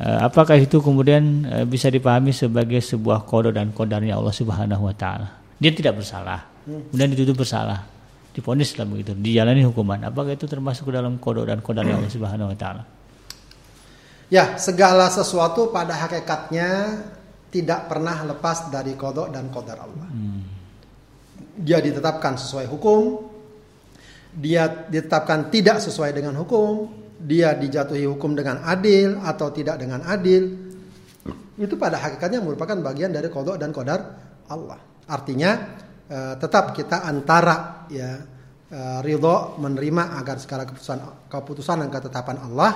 Eh, apakah itu kemudian eh, bisa dipahami sebagai sebuah kode dan kodarnya Allah Subhanahu wa taala? Dia tidak bersalah, kemudian dituduh bersalah, diponis dalam begitu, dijalani hukuman. Apakah itu termasuk dalam kode dan kodarnya Allah Subhanahu wa taala? Ya, segala sesuatu pada hakikatnya tidak pernah lepas dari kodok dan kodar Allah. Hmm. Dia ditetapkan sesuai hukum, dia ditetapkan tidak sesuai dengan hukum, dia dijatuhi hukum dengan adil atau tidak dengan adil itu pada hakikatnya merupakan bagian dari kodok dan kodar Allah. Artinya eh, tetap kita antara ya eh, ridho menerima agar segala keputusan keputusan dan ketetapan Allah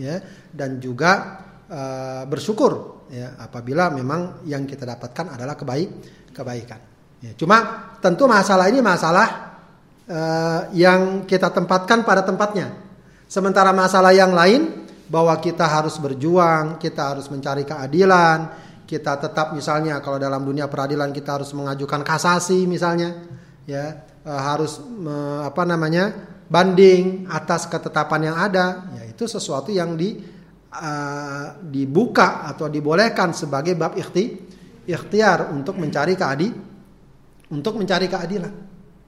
ya dan juga eh, bersyukur ya apabila memang yang kita dapatkan adalah kebaik kebaikan. Ya, cuma tentu masalah ini masalah yang kita tempatkan pada tempatnya Sementara masalah yang lain bahwa kita harus berjuang, kita harus mencari keadilan, kita tetap misalnya kalau dalam dunia peradilan kita harus mengajukan kasasi misalnya, ya e, harus apa namanya banding atas ketetapan yang ada, ya itu sesuatu yang di uh, dibuka atau dibolehkan sebagai bab ikhti, ikhtiar untuk mencari keadil, untuk mencari keadilan.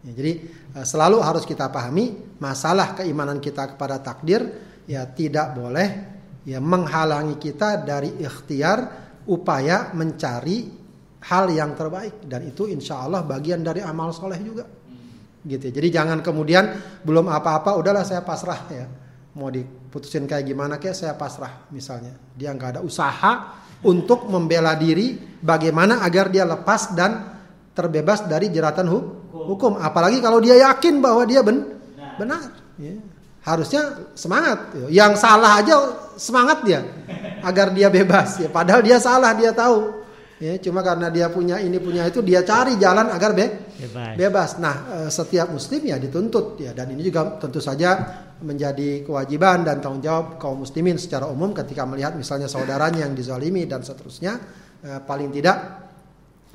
Ya, jadi Eh, selalu harus kita pahami masalah keimanan kita kepada takdir ya tidak boleh ya menghalangi kita dari ikhtiar upaya mencari hal yang terbaik. Dan itu insya Allah bagian dari amal soleh juga. Gitu jadi jangan kemudian belum apa-apa udahlah saya pasrah ya mau diputusin kayak gimana kayak saya pasrah misalnya dia nggak ada usaha untuk membela diri bagaimana agar dia lepas dan terbebas dari jeratan hukum. Apalagi kalau dia yakin bahwa dia ben benar. Ya. Harusnya semangat. Yang salah aja semangat dia agar dia bebas. Ya. Padahal dia salah dia tahu. Ya, cuma karena dia punya ini punya itu dia cari jalan agar be bebas. bebas. Nah, eh, setiap muslim ya dituntut ya dan ini juga tentu saja menjadi kewajiban dan tanggung jawab kaum muslimin secara umum ketika melihat misalnya saudaranya yang dizalimi dan seterusnya eh, paling tidak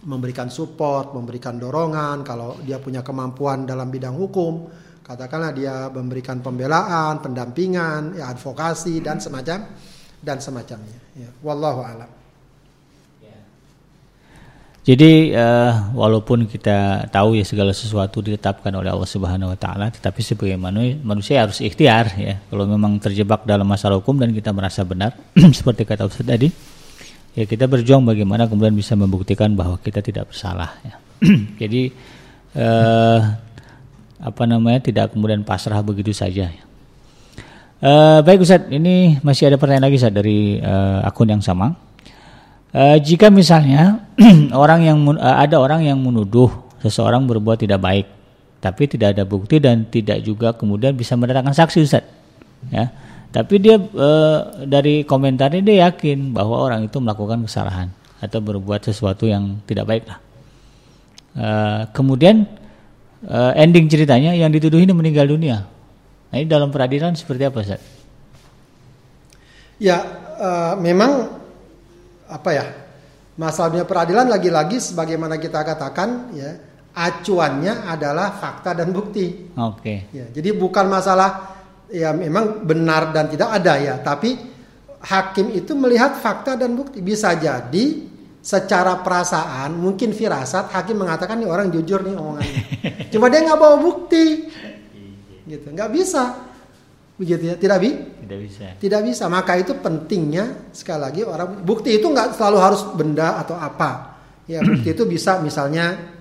memberikan support, memberikan dorongan kalau dia punya kemampuan dalam bidang hukum, katakanlah dia memberikan pembelaan, pendampingan, ya advokasi dan semacam dan semacamnya. Ya, wallahu a'lam. Jadi uh, walaupun kita tahu ya segala sesuatu ditetapkan oleh Allah Subhanahu wa taala, tetapi sebagai manusia harus ikhtiar ya. Kalau memang terjebak dalam masalah hukum dan kita merasa benar seperti kata Ustaz tadi, ya kita berjuang bagaimana kemudian bisa membuktikan bahwa kita tidak bersalah ya. Jadi uh, apa namanya tidak kemudian pasrah begitu saja ya. Uh, baik Ustaz, ini masih ada pertanyaan lagi Ustaz dari uh, akun yang sama. Uh, jika misalnya orang yang uh, ada orang yang menuduh seseorang berbuat tidak baik, tapi tidak ada bukti dan tidak juga kemudian bisa mendatangkan saksi Ustaz. Ya. Tapi dia uh, dari komentarnya dia yakin bahwa orang itu melakukan kesalahan atau berbuat sesuatu yang tidak baik lah. Uh, kemudian uh, ending ceritanya yang dituduh ini meninggal dunia. Nah, ini dalam peradilan seperti apa Ustaz? Ya, uh, memang apa ya masalahnya peradilan lagi-lagi sebagaimana kita katakan ya acuannya adalah fakta dan bukti. Oke. Okay. Ya, jadi bukan masalah ya memang benar dan tidak ada ya, tapi hakim itu melihat fakta dan bukti. Bisa jadi secara perasaan mungkin firasat hakim mengatakan nih orang jujur nih omongannya. Cuma dia nggak bawa bukti. Gitu, nggak bisa begitu ya? Tidak bi? Tidak bisa. Tidak bisa. Maka itu pentingnya sekali lagi orang bukti itu nggak selalu harus benda atau apa. Ya bukti itu bisa misalnya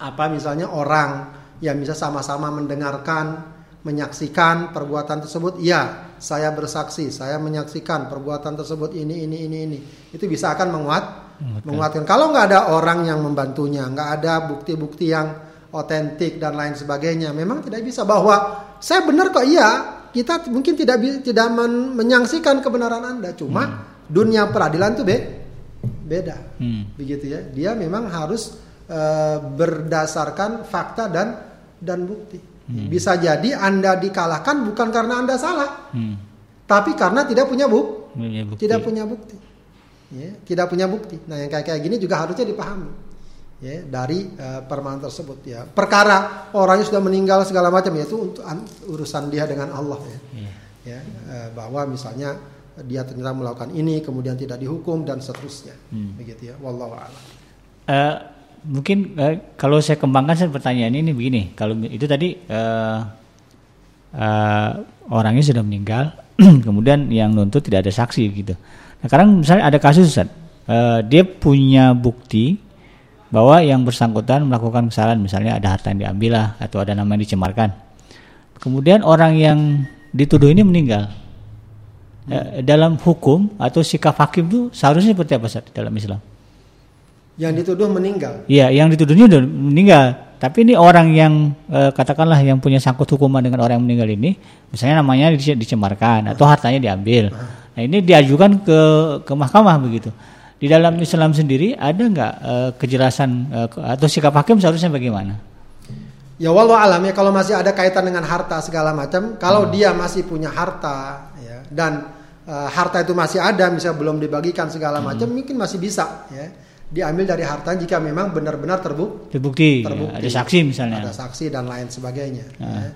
apa misalnya orang yang bisa sama-sama mendengarkan menyaksikan perbuatan tersebut. Ya saya bersaksi saya menyaksikan perbuatan tersebut ini ini ini ini. Itu bisa akan menguat menguatkan. kalau nggak ada orang yang membantunya nggak ada bukti-bukti yang otentik dan lain sebagainya memang tidak bisa bahwa saya benar kok. Iya kita mungkin tidak tidak men, menyangsikan kebenaran Anda, cuma hmm. dunia peradilan itu be, beda. Hmm. Begitu ya. Dia memang harus uh, berdasarkan fakta dan dan bukti. Hmm. Bisa jadi Anda dikalahkan bukan karena Anda salah. Hmm. Tapi karena tidak punya buk, bukti. Tidak punya bukti. Ya, tidak punya bukti. Nah, yang kayak kayak gini juga harusnya dipahami ya dari uh, permasalahan tersebut ya. Perkara orangnya sudah meninggal segala macam ya itu untuk urusan dia dengan Allah ya, yeah. ya uh, bahwa misalnya dia ternyata melakukan ini kemudian tidak dihukum dan seterusnya. Hmm. begitu ya. Wallahu a'lam. Uh, mungkin uh, kalau saya kembangkan saya pertanyaan ini begini. Kalau itu tadi uh, uh, orangnya sudah meninggal kemudian yang nuntut tidak ada saksi gitu. Nah sekarang misalnya ada kasus uh, dia punya bukti bahwa yang bersangkutan melakukan kesalahan misalnya ada harta yang diambil lah atau ada nama yang dicemarkan. Kemudian orang yang dituduh ini meninggal. Hmm. dalam hukum atau sikap hakim itu seharusnya seperti apa saat dalam Islam? Yang dituduh meninggal. Iya yang dituduhnya sudah meninggal. Tapi ini orang yang eh, katakanlah yang punya sangkut hukuman dengan orang yang meninggal ini misalnya namanya dicemarkan atau hartanya diambil. Nah ini diajukan ke ke mahkamah begitu di dalam Islam sendiri ada nggak uh, kejelasan uh, atau sikap hakim seharusnya bagaimana? Ya walau alam ya kalau masih ada kaitan dengan harta segala macam, kalau hmm. dia masih punya harta ya dan uh, harta itu masih ada, misalnya belum dibagikan segala hmm. macam, mungkin masih bisa ya diambil dari harta jika memang benar-benar terbukti. Terbukti. terbukti. Ya, ada saksi misalnya. Ada saksi dan lain sebagainya. Hmm. Ya.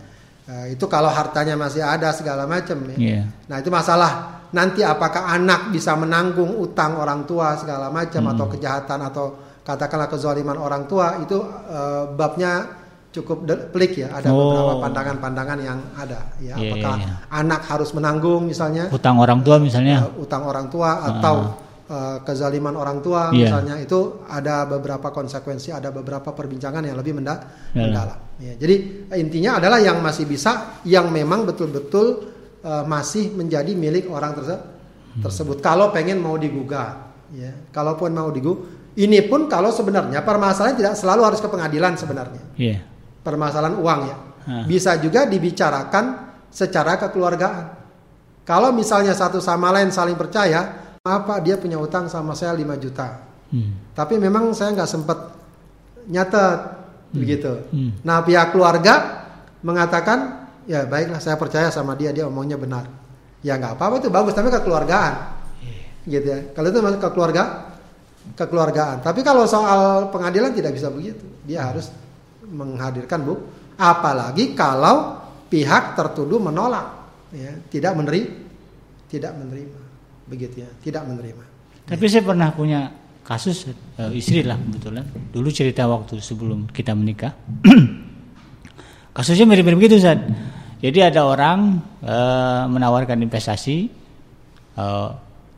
Uh, itu kalau hartanya masih ada segala macam ya. Yeah. Nah itu masalah nanti apakah anak bisa menanggung utang orang tua segala macam hmm. atau kejahatan atau katakanlah kezaliman orang tua itu uh, babnya cukup pelik ya ada oh. beberapa pandangan-pandangan yang ada ya yeah, apakah yeah, yeah. anak harus menanggung misalnya utang orang tua misalnya uh, utang orang tua atau uh, kezaliman orang tua yeah. misalnya itu ada beberapa konsekuensi ada beberapa perbincangan yang lebih menda yeah. mendalam ya, jadi intinya adalah yang masih bisa yang memang betul-betul uh, masih menjadi milik orang terse tersebut. Kalau pengen mau digugat, ya, kalaupun mau digu Ini pun kalau sebenarnya permasalahan tidak selalu harus ke pengadilan sebenarnya. Iya. Permasalahan uang ya. Hah. Bisa juga dibicarakan secara kekeluargaan. Kalau misalnya satu sama lain saling percaya, apa dia punya utang sama saya 5 juta. Hmm. Tapi memang saya nggak sempat nyatet begitu. Hmm. Nah pihak keluarga mengatakan ya baiklah saya percaya sama dia dia omongnya benar. Ya nggak apa-apa itu bagus tapi kekeluargaan, gitu ya. Kalau itu masuk ke keluarga, kekeluargaan. Tapi kalau soal pengadilan tidak bisa begitu. Dia harus menghadirkan bu. Apalagi kalau pihak tertuduh menolak, ya, tidak menerima, tidak menerima, begitu ya, tidak menerima. Tapi saya pernah punya kasus eh, istri lah kebetulan. Dulu cerita waktu sebelum kita menikah. Kasusnya mirip-mirip gitu, Ustaz. Jadi ada orang eh, menawarkan investasi eh,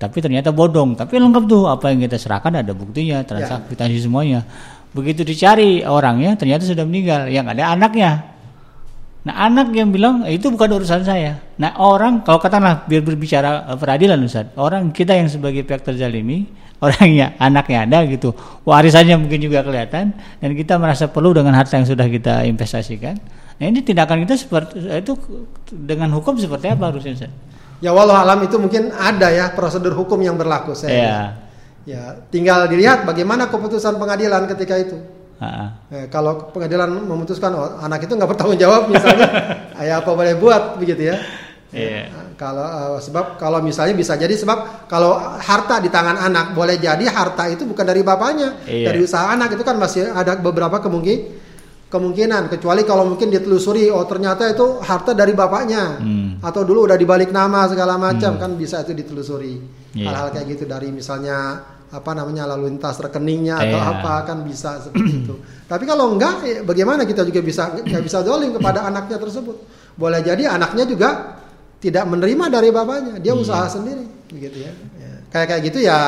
tapi ternyata bodong. Tapi lengkap tuh apa yang kita serahkan ada buktinya, transaksi semuanya. Begitu dicari orangnya ternyata sudah meninggal, yang ada anaknya. Nah anak yang bilang "Eh, itu bukan urusan saya. Nah orang kalau katakanlah biar berbicara peradilan Ustaz, orang kita yang sebagai pihak terzalimi, orangnya anaknya ada gitu, warisannya mungkin juga kelihatan dan kita merasa perlu dengan harta yang sudah kita investasikan. Nah ini tindakan kita seperti itu dengan hukum seperti apa harusnya Ustaz? Ya walau alam itu mungkin ada ya prosedur hukum yang berlaku saya. Ya. Ya, tinggal dilihat bagaimana keputusan pengadilan ketika itu. Ha-ha. Eh, kalau pengadilan memutuskan oh, anak itu nggak bertanggung jawab misalnya, ya apa boleh buat begitu ya. Iya. Eh, Kalau eh, sebab kalau misalnya bisa jadi sebab kalau harta di tangan anak boleh jadi harta itu bukan dari bapaknya, Iya. dari usaha anak itu kan masih ada beberapa kemungkin kemungkinan kecuali kalau mungkin ditelusuri oh ternyata itu harta dari bapaknya Hmm. atau dulu udah dibalik nama segala macam kan bisa itu ditelusuri Iya. hal-hal kayak gitu dari misalnya apa namanya lalu lintas rekeningnya atau Iya. apa kan bisa seperti itu. Tapi kalau enggak, ya bagaimana kita juga bisa nggak bisa dolim kepada anaknya tersebut. Boleh jadi anaknya juga tidak menerima dari bapaknya, dia Iya. usaha sendiri, begitu ya. Ya, Kayak kayak gitu ya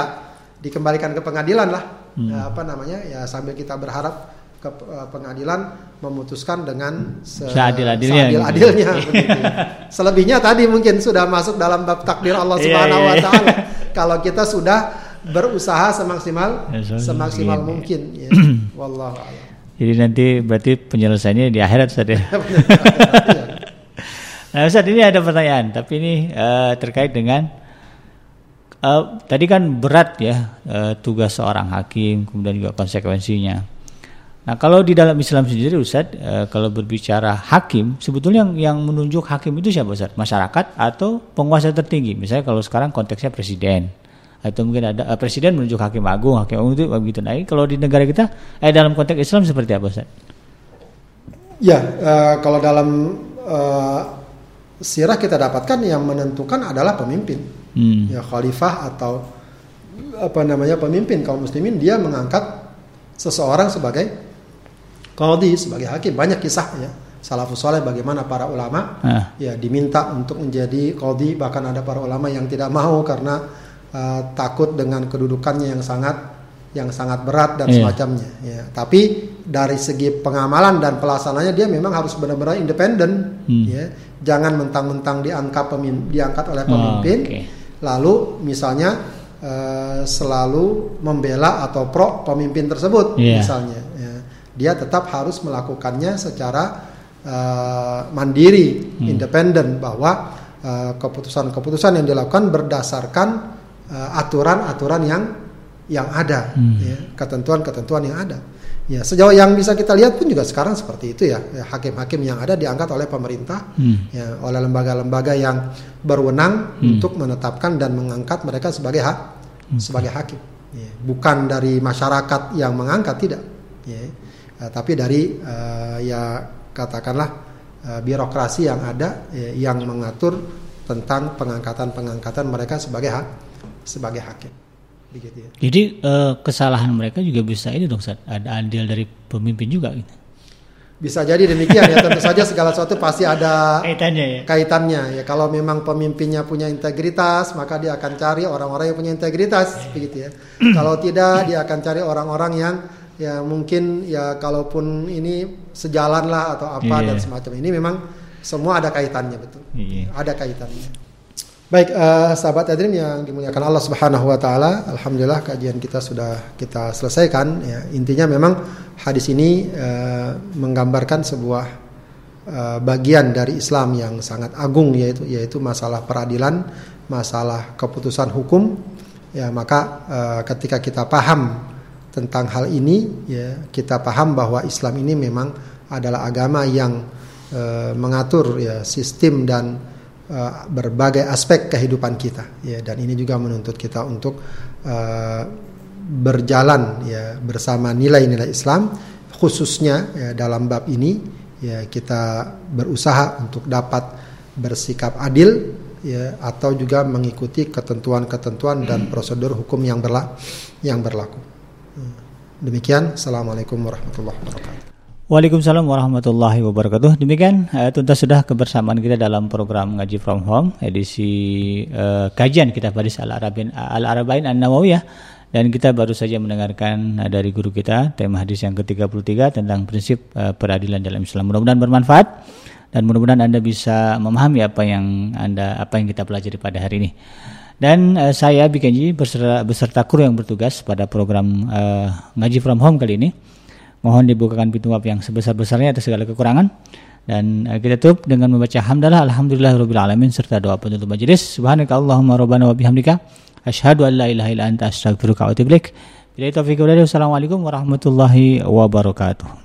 dikembalikan ke pengadilan lah. Hmm. Ya, apa namanya ya sambil kita berharap ke eh, pengadilan memutuskan dengan se- Seadil-adilnya gitu. seadil-adilnya, begitu ya. Selebihnya tadi mungkin sudah masuk dalam bab takdir Allah Iya, Subhanahu iya, wa iya. taala. Kalau kita sudah berusaha semaksimal Ya, semaksimal mungkin. ya. Wallahu a'lam. Jadi nanti berarti penyelesaiannya di akhirat Ustaz ya. Nah Ustaz ini ada pertanyaan, tapi ini eh, terkait dengan eh, tadi kan berat ya eh, tugas seorang hakim, kemudian juga konsekuensinya. Nah kalau di dalam Islam sendiri Ustaz, eh, kalau berbicara hakim, sebetulnya yang, yang menunjuk hakim itu siapa Ustaz? Masyarakat atau penguasa tertinggi? Misalnya kalau sekarang konteksnya presiden, atau mungkin ada eh, presiden menunjuk hakim agung, hakim agung itu begitu. Nah kalau di negara kita, eh dalam konteks Islam seperti apa Ustaz? Ya, eh, kalau dalam eh, sirah kita dapatkan yang menentukan adalah pemimpin. Hmm. Ya khalifah atau apa namanya pemimpin kaum muslimin dia mengangkat seseorang sebagai qadhi, sebagai hakim. Banyak kisahnya. Salafus saleh bagaimana para ulama Ah. ya diminta untuk menjadi qadhi bahkan ada para ulama yang tidak mau karena eh, takut dengan kedudukannya yang sangat yang sangat berat dan Iya. semacamnya ya tapi dari segi pengamalan dan pelaksananya dia memang harus benar-benar independen Hmm. ya jangan mentang-mentang diangkat pemim- diangkat oleh Oh, pemimpin oke. lalu misalnya eh, selalu membela atau pro pemimpin tersebut Iya. misalnya ya. Dia tetap harus melakukannya secara eh, mandiri Hmm. independen bahwa eh, keputusan-keputusan yang dilakukan berdasarkan eh, aturan-aturan yang yang ada Hmm. ya, ketentuan-ketentuan yang ada ya sejauh yang bisa kita lihat pun juga sekarang seperti itu ya Ya, hakim-hakim yang ada diangkat oleh pemerintah Hmm. ya oleh lembaga-lembaga yang berwenang Hmm. untuk menetapkan dan mengangkat mereka sebagai hak sebagai hakim Ya, bukan dari masyarakat yang mengangkat tidak ya Eh, tapi dari eh, ya katakanlah eh, birokrasi yang ada ya, yang mengatur tentang pengangkatan-pengangkatan mereka sebagai hak sebagai hakim. Begitu ya. Jadi eh, kesalahan mereka juga bisa ini dong Ustaz, ada andil dari pemimpin juga gitu. bisa jadi demikian ya. Tentu saja segala sesuatu pasti ada Kaitannya ya. kaitannya ya. Kalau memang pemimpinnya punya integritas maka dia akan cari orang-orang yang punya integritas. Begitu ya. Kalau tidak dia akan cari orang-orang yang ya mungkin ya kalaupun ini sejalan lah atau apa Iya. dan semacam ini memang semua ada kaitannya betul Iya. ada kaitannya Baik, uh, sahabat Adrim yang dimuliakan Allah Subhanahu wa taala, alhamdulillah kajian kita sudah kita selesaikan ya. Intinya memang hadis ini uh, menggambarkan sebuah uh, bagian dari Islam yang sangat agung yaitu yaitu masalah peradilan, masalah keputusan hukum. Ya, maka uh, ketika kita paham tentang hal ini ya, kita paham bahwa Islam ini memang adalah agama yang uh, mengatur ya sistem dan uh, berbagai aspek kehidupan kita ya dan ini juga menuntut kita untuk uh, berjalan ya bersama nilai-nilai Islam khususnya ya, dalam bab ini ya kita berusaha untuk dapat bersikap adil ya atau juga mengikuti ketentuan-ketentuan dan prosedur hukum yang berla yang berlaku. Demikian, assalamualaikum warahmatullahi wabarakatuh. Waalaikumsalam warahmatullahi wabarakatuh. Demikian uh, tuntas sudah kebersamaan kita dalam program ngaji from home edisi uh, kajian kita hadis Al Arabin Al Arabain An Nawawiyah dan kita baru saja mendengarkan uh, dari guru kita tema hadis yang ke-33 tentang prinsip uh, peradilan dalam Islam. Mudah-mudahan bermanfaat dan mudah-mudahan Anda bisa memahami apa yang Anda apa yang kita pelajari pada hari ini. Dan uh, saya Bikenji beserta beserta kru yang bertugas pada program uh, ngaji from home kali ini Mohon dibukakan pintu maaf yang sebesar-besarnya atas segala kekurangan. Dan uh, kita tutup dengan membaca hamdalah alhamdulillahirabbil alamin serta doa penutup majelis. Subhanakallahumma rabbana wa bihamdika asyhadu an la ilaha illa anta astaghfiruka wa atubu ilaik. Bila taufiq Wassalamualaikum warahmatullahi wabarakatuh.